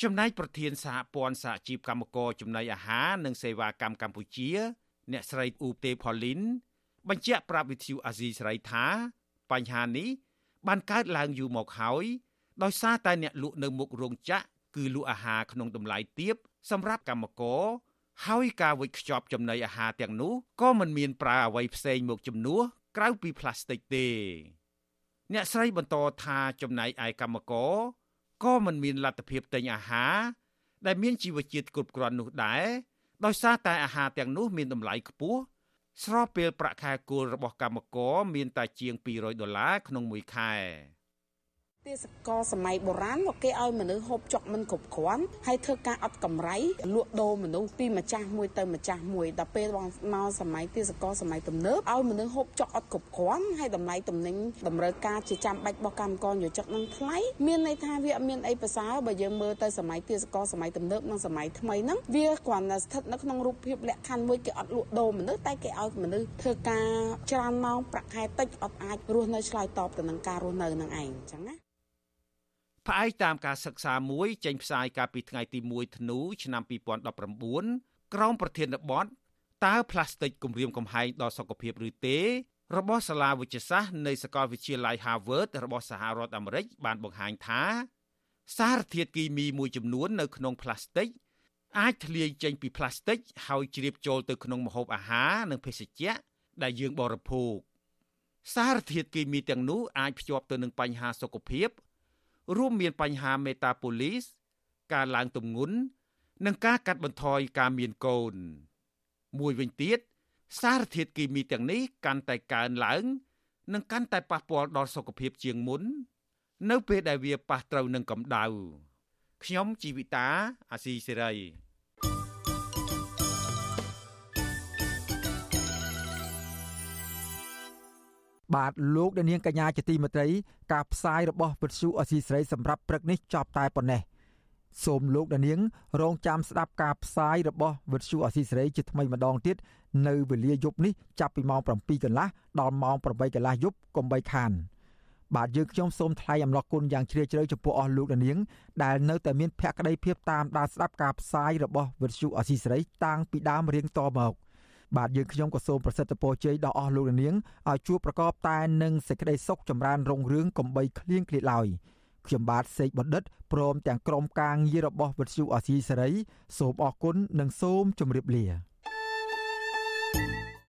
ចំណែកប្រធានសហព័ន្ធសហជីពកម្មករចំណីអាហារនិងសេវាកម្មកម្ពុជា អ្នកស្រីអ៊ូទេផូលីនបញ្ជាក់ប្រាប់វិទ្យុអាស៊ីសេរីថា បញ្ហានេះបានកើតឡើងយូរមកហើយដោយសារតែអ្នកលក់នៅមុខរោងចក្រគឺលក់អាហារក្នុងតម្លៃទាបសម្រាប់កម្មករហើយការវិចខ្ចប់ចំណីអាហារទាំងនោះក៏មិនមានប្រើអ្វីផ្សេងមកជំនួសក្រៅពីផ្លាស្ទិកទេ អ្នកស្រីបន្តថាចំណែកឯកម្មករ ក៏មិនមានលទ្ធភាពទិញអាហារដែលមានជីវជាតិគ្រប់គ្រាន់នោះដែរដោយសារតែអាហារទាំងនោះមានតម្លៃខ្ពស់ស្របពេលប្រាក់ខែគោលរបស់កម្មករមានតែជាង200ដុល្លារក្នុងមួយខែ ទេសកលសម័យបុរាណមកគេឲ្យមនុស្សហូបចុកមិនគ្រប់គ្រាន់ហើយធ្វើការអត់កម្រៃលក់ដូរមនុស្សពីម្ចាស់មួយទៅម្ចាស់មួយដល់ពេលមកសម័យទេសកលសម័យទំនើបឲ្យមនុស្សហូបចុកអត់គ្រប់គ្រាន់ហើយតម្លៃទំនិញតម្រូវការជាចាំបាច់របស់កម្មករយោជិកនឹងថ្លៃមានន័យថាវាអត់មានអីប្រសើរបើយើងមើលទៅសម័យទេសកលសម័យទំនើបនិងសម័យថ្មីហ្នឹងវាគ្រាន់តែស្ថិតនៅក្នុងរូបភាពលក្ខខណ្ឌមួយគេអត់លក់ដូរមនុស្សតែគេឲ្យមនុស្សធ្វើការច្រើនម៉ោងប្រាក់ខែតិចអត់អាចរស់នៅឆ្លើយតបទៅនឹងការរស់នៅនឹងឯងអញ្ចឹងណា ផ្អែកតាមការសិក្សាមួយចេញផ្សាយកាលពីថ្ងៃទី1ធ្នូឆ្នាំ2019ក្រោមប្រធានបទតើផ្លាស្ទិកគំរាមកំហែងដល់សុខភាពឬទេ របស់សាលាវិទ្យាសាស្ត្រនៃសាកលវិទ្យាល័យ Harvard របស់សហរដ្ឋអាមេរិកបានបង្ហាញថា សារធាតុគីមីមួយចំនួននៅក្នុងផ្លាស្ទិកអាចធ្លាយចេញពីផ្លាស្ទិកហើយជ្រាបចូលទៅក្នុងម្ហូបអាហារនិងភេសជ្ជៈដែលយើងបរិភោគសារធាតុគីមីទាំងនោះអាចភ្ជាប់ទៅនឹងបញ្ហាសុខភាព រួមមានបញ្ហាមេតាបូលីសការឡើងទម្ងន់និងការកាត់បន្ថយការមានកូន មួយវិញទៀតសារធាតុគីមីទាំងនេះកាន់តែកើនឡើង និងកាន់តែប៉ះពាល់ដល់សុខភាពជាងមុន នៅពេលដែលវាប៉ះត្រូវនឹងកម្ដៅខ្ញុំជីវិតាអាស៊ីសេរី បាទលោកអ្នកនាងកញ្ញាជាទីមេត្រីការផ្សាយរបស់វិទ្យុអសីស្រីសម្រាប់ព្រឹកនេះចប់តែប៉ុណ្ណេះសូមលោកអ្នកនាង រងចាំស្ដាប់ការផ្សាយរបស់វិទ្យុអសីស្រីជាថ្មីម្ដងទៀតនៅវេលាយប់នេះចាប់ពីម៉ោង7កន្លះដល់ម៉ោង8កន្លះយប់កុំបីខានបាទយើងខ្ញុំសូមថ្លែងអំណរគុណយ៉ាងជ្រាលជ្រៅចំពោះអស់លោកអ្នកនាង ដែលនៅតែមានភក្ដីភាពតាមដានស្ដាប់ការផ្សាយរបស់វិទ្យុអសីស្រីតាំងពីដើមរៀងតមក បាទយើងខ្ញុំក៏សូមប្រសិទ្ធពរជ័យដល់អស់លោកនាងឲ្យជួបប្រកបតែនឹងសេចក្តីសុខចម្រើនរុងរឿងកំបីគ្លៀងគ្លាតឡើយខ្ញុំបាទសេកបណ្ឌិតព្រមទាំងក្រុមការងាររបស់វិទ្យុអាស៊ីសេរីសូមអរគុណនិងសូមជម្រាបលា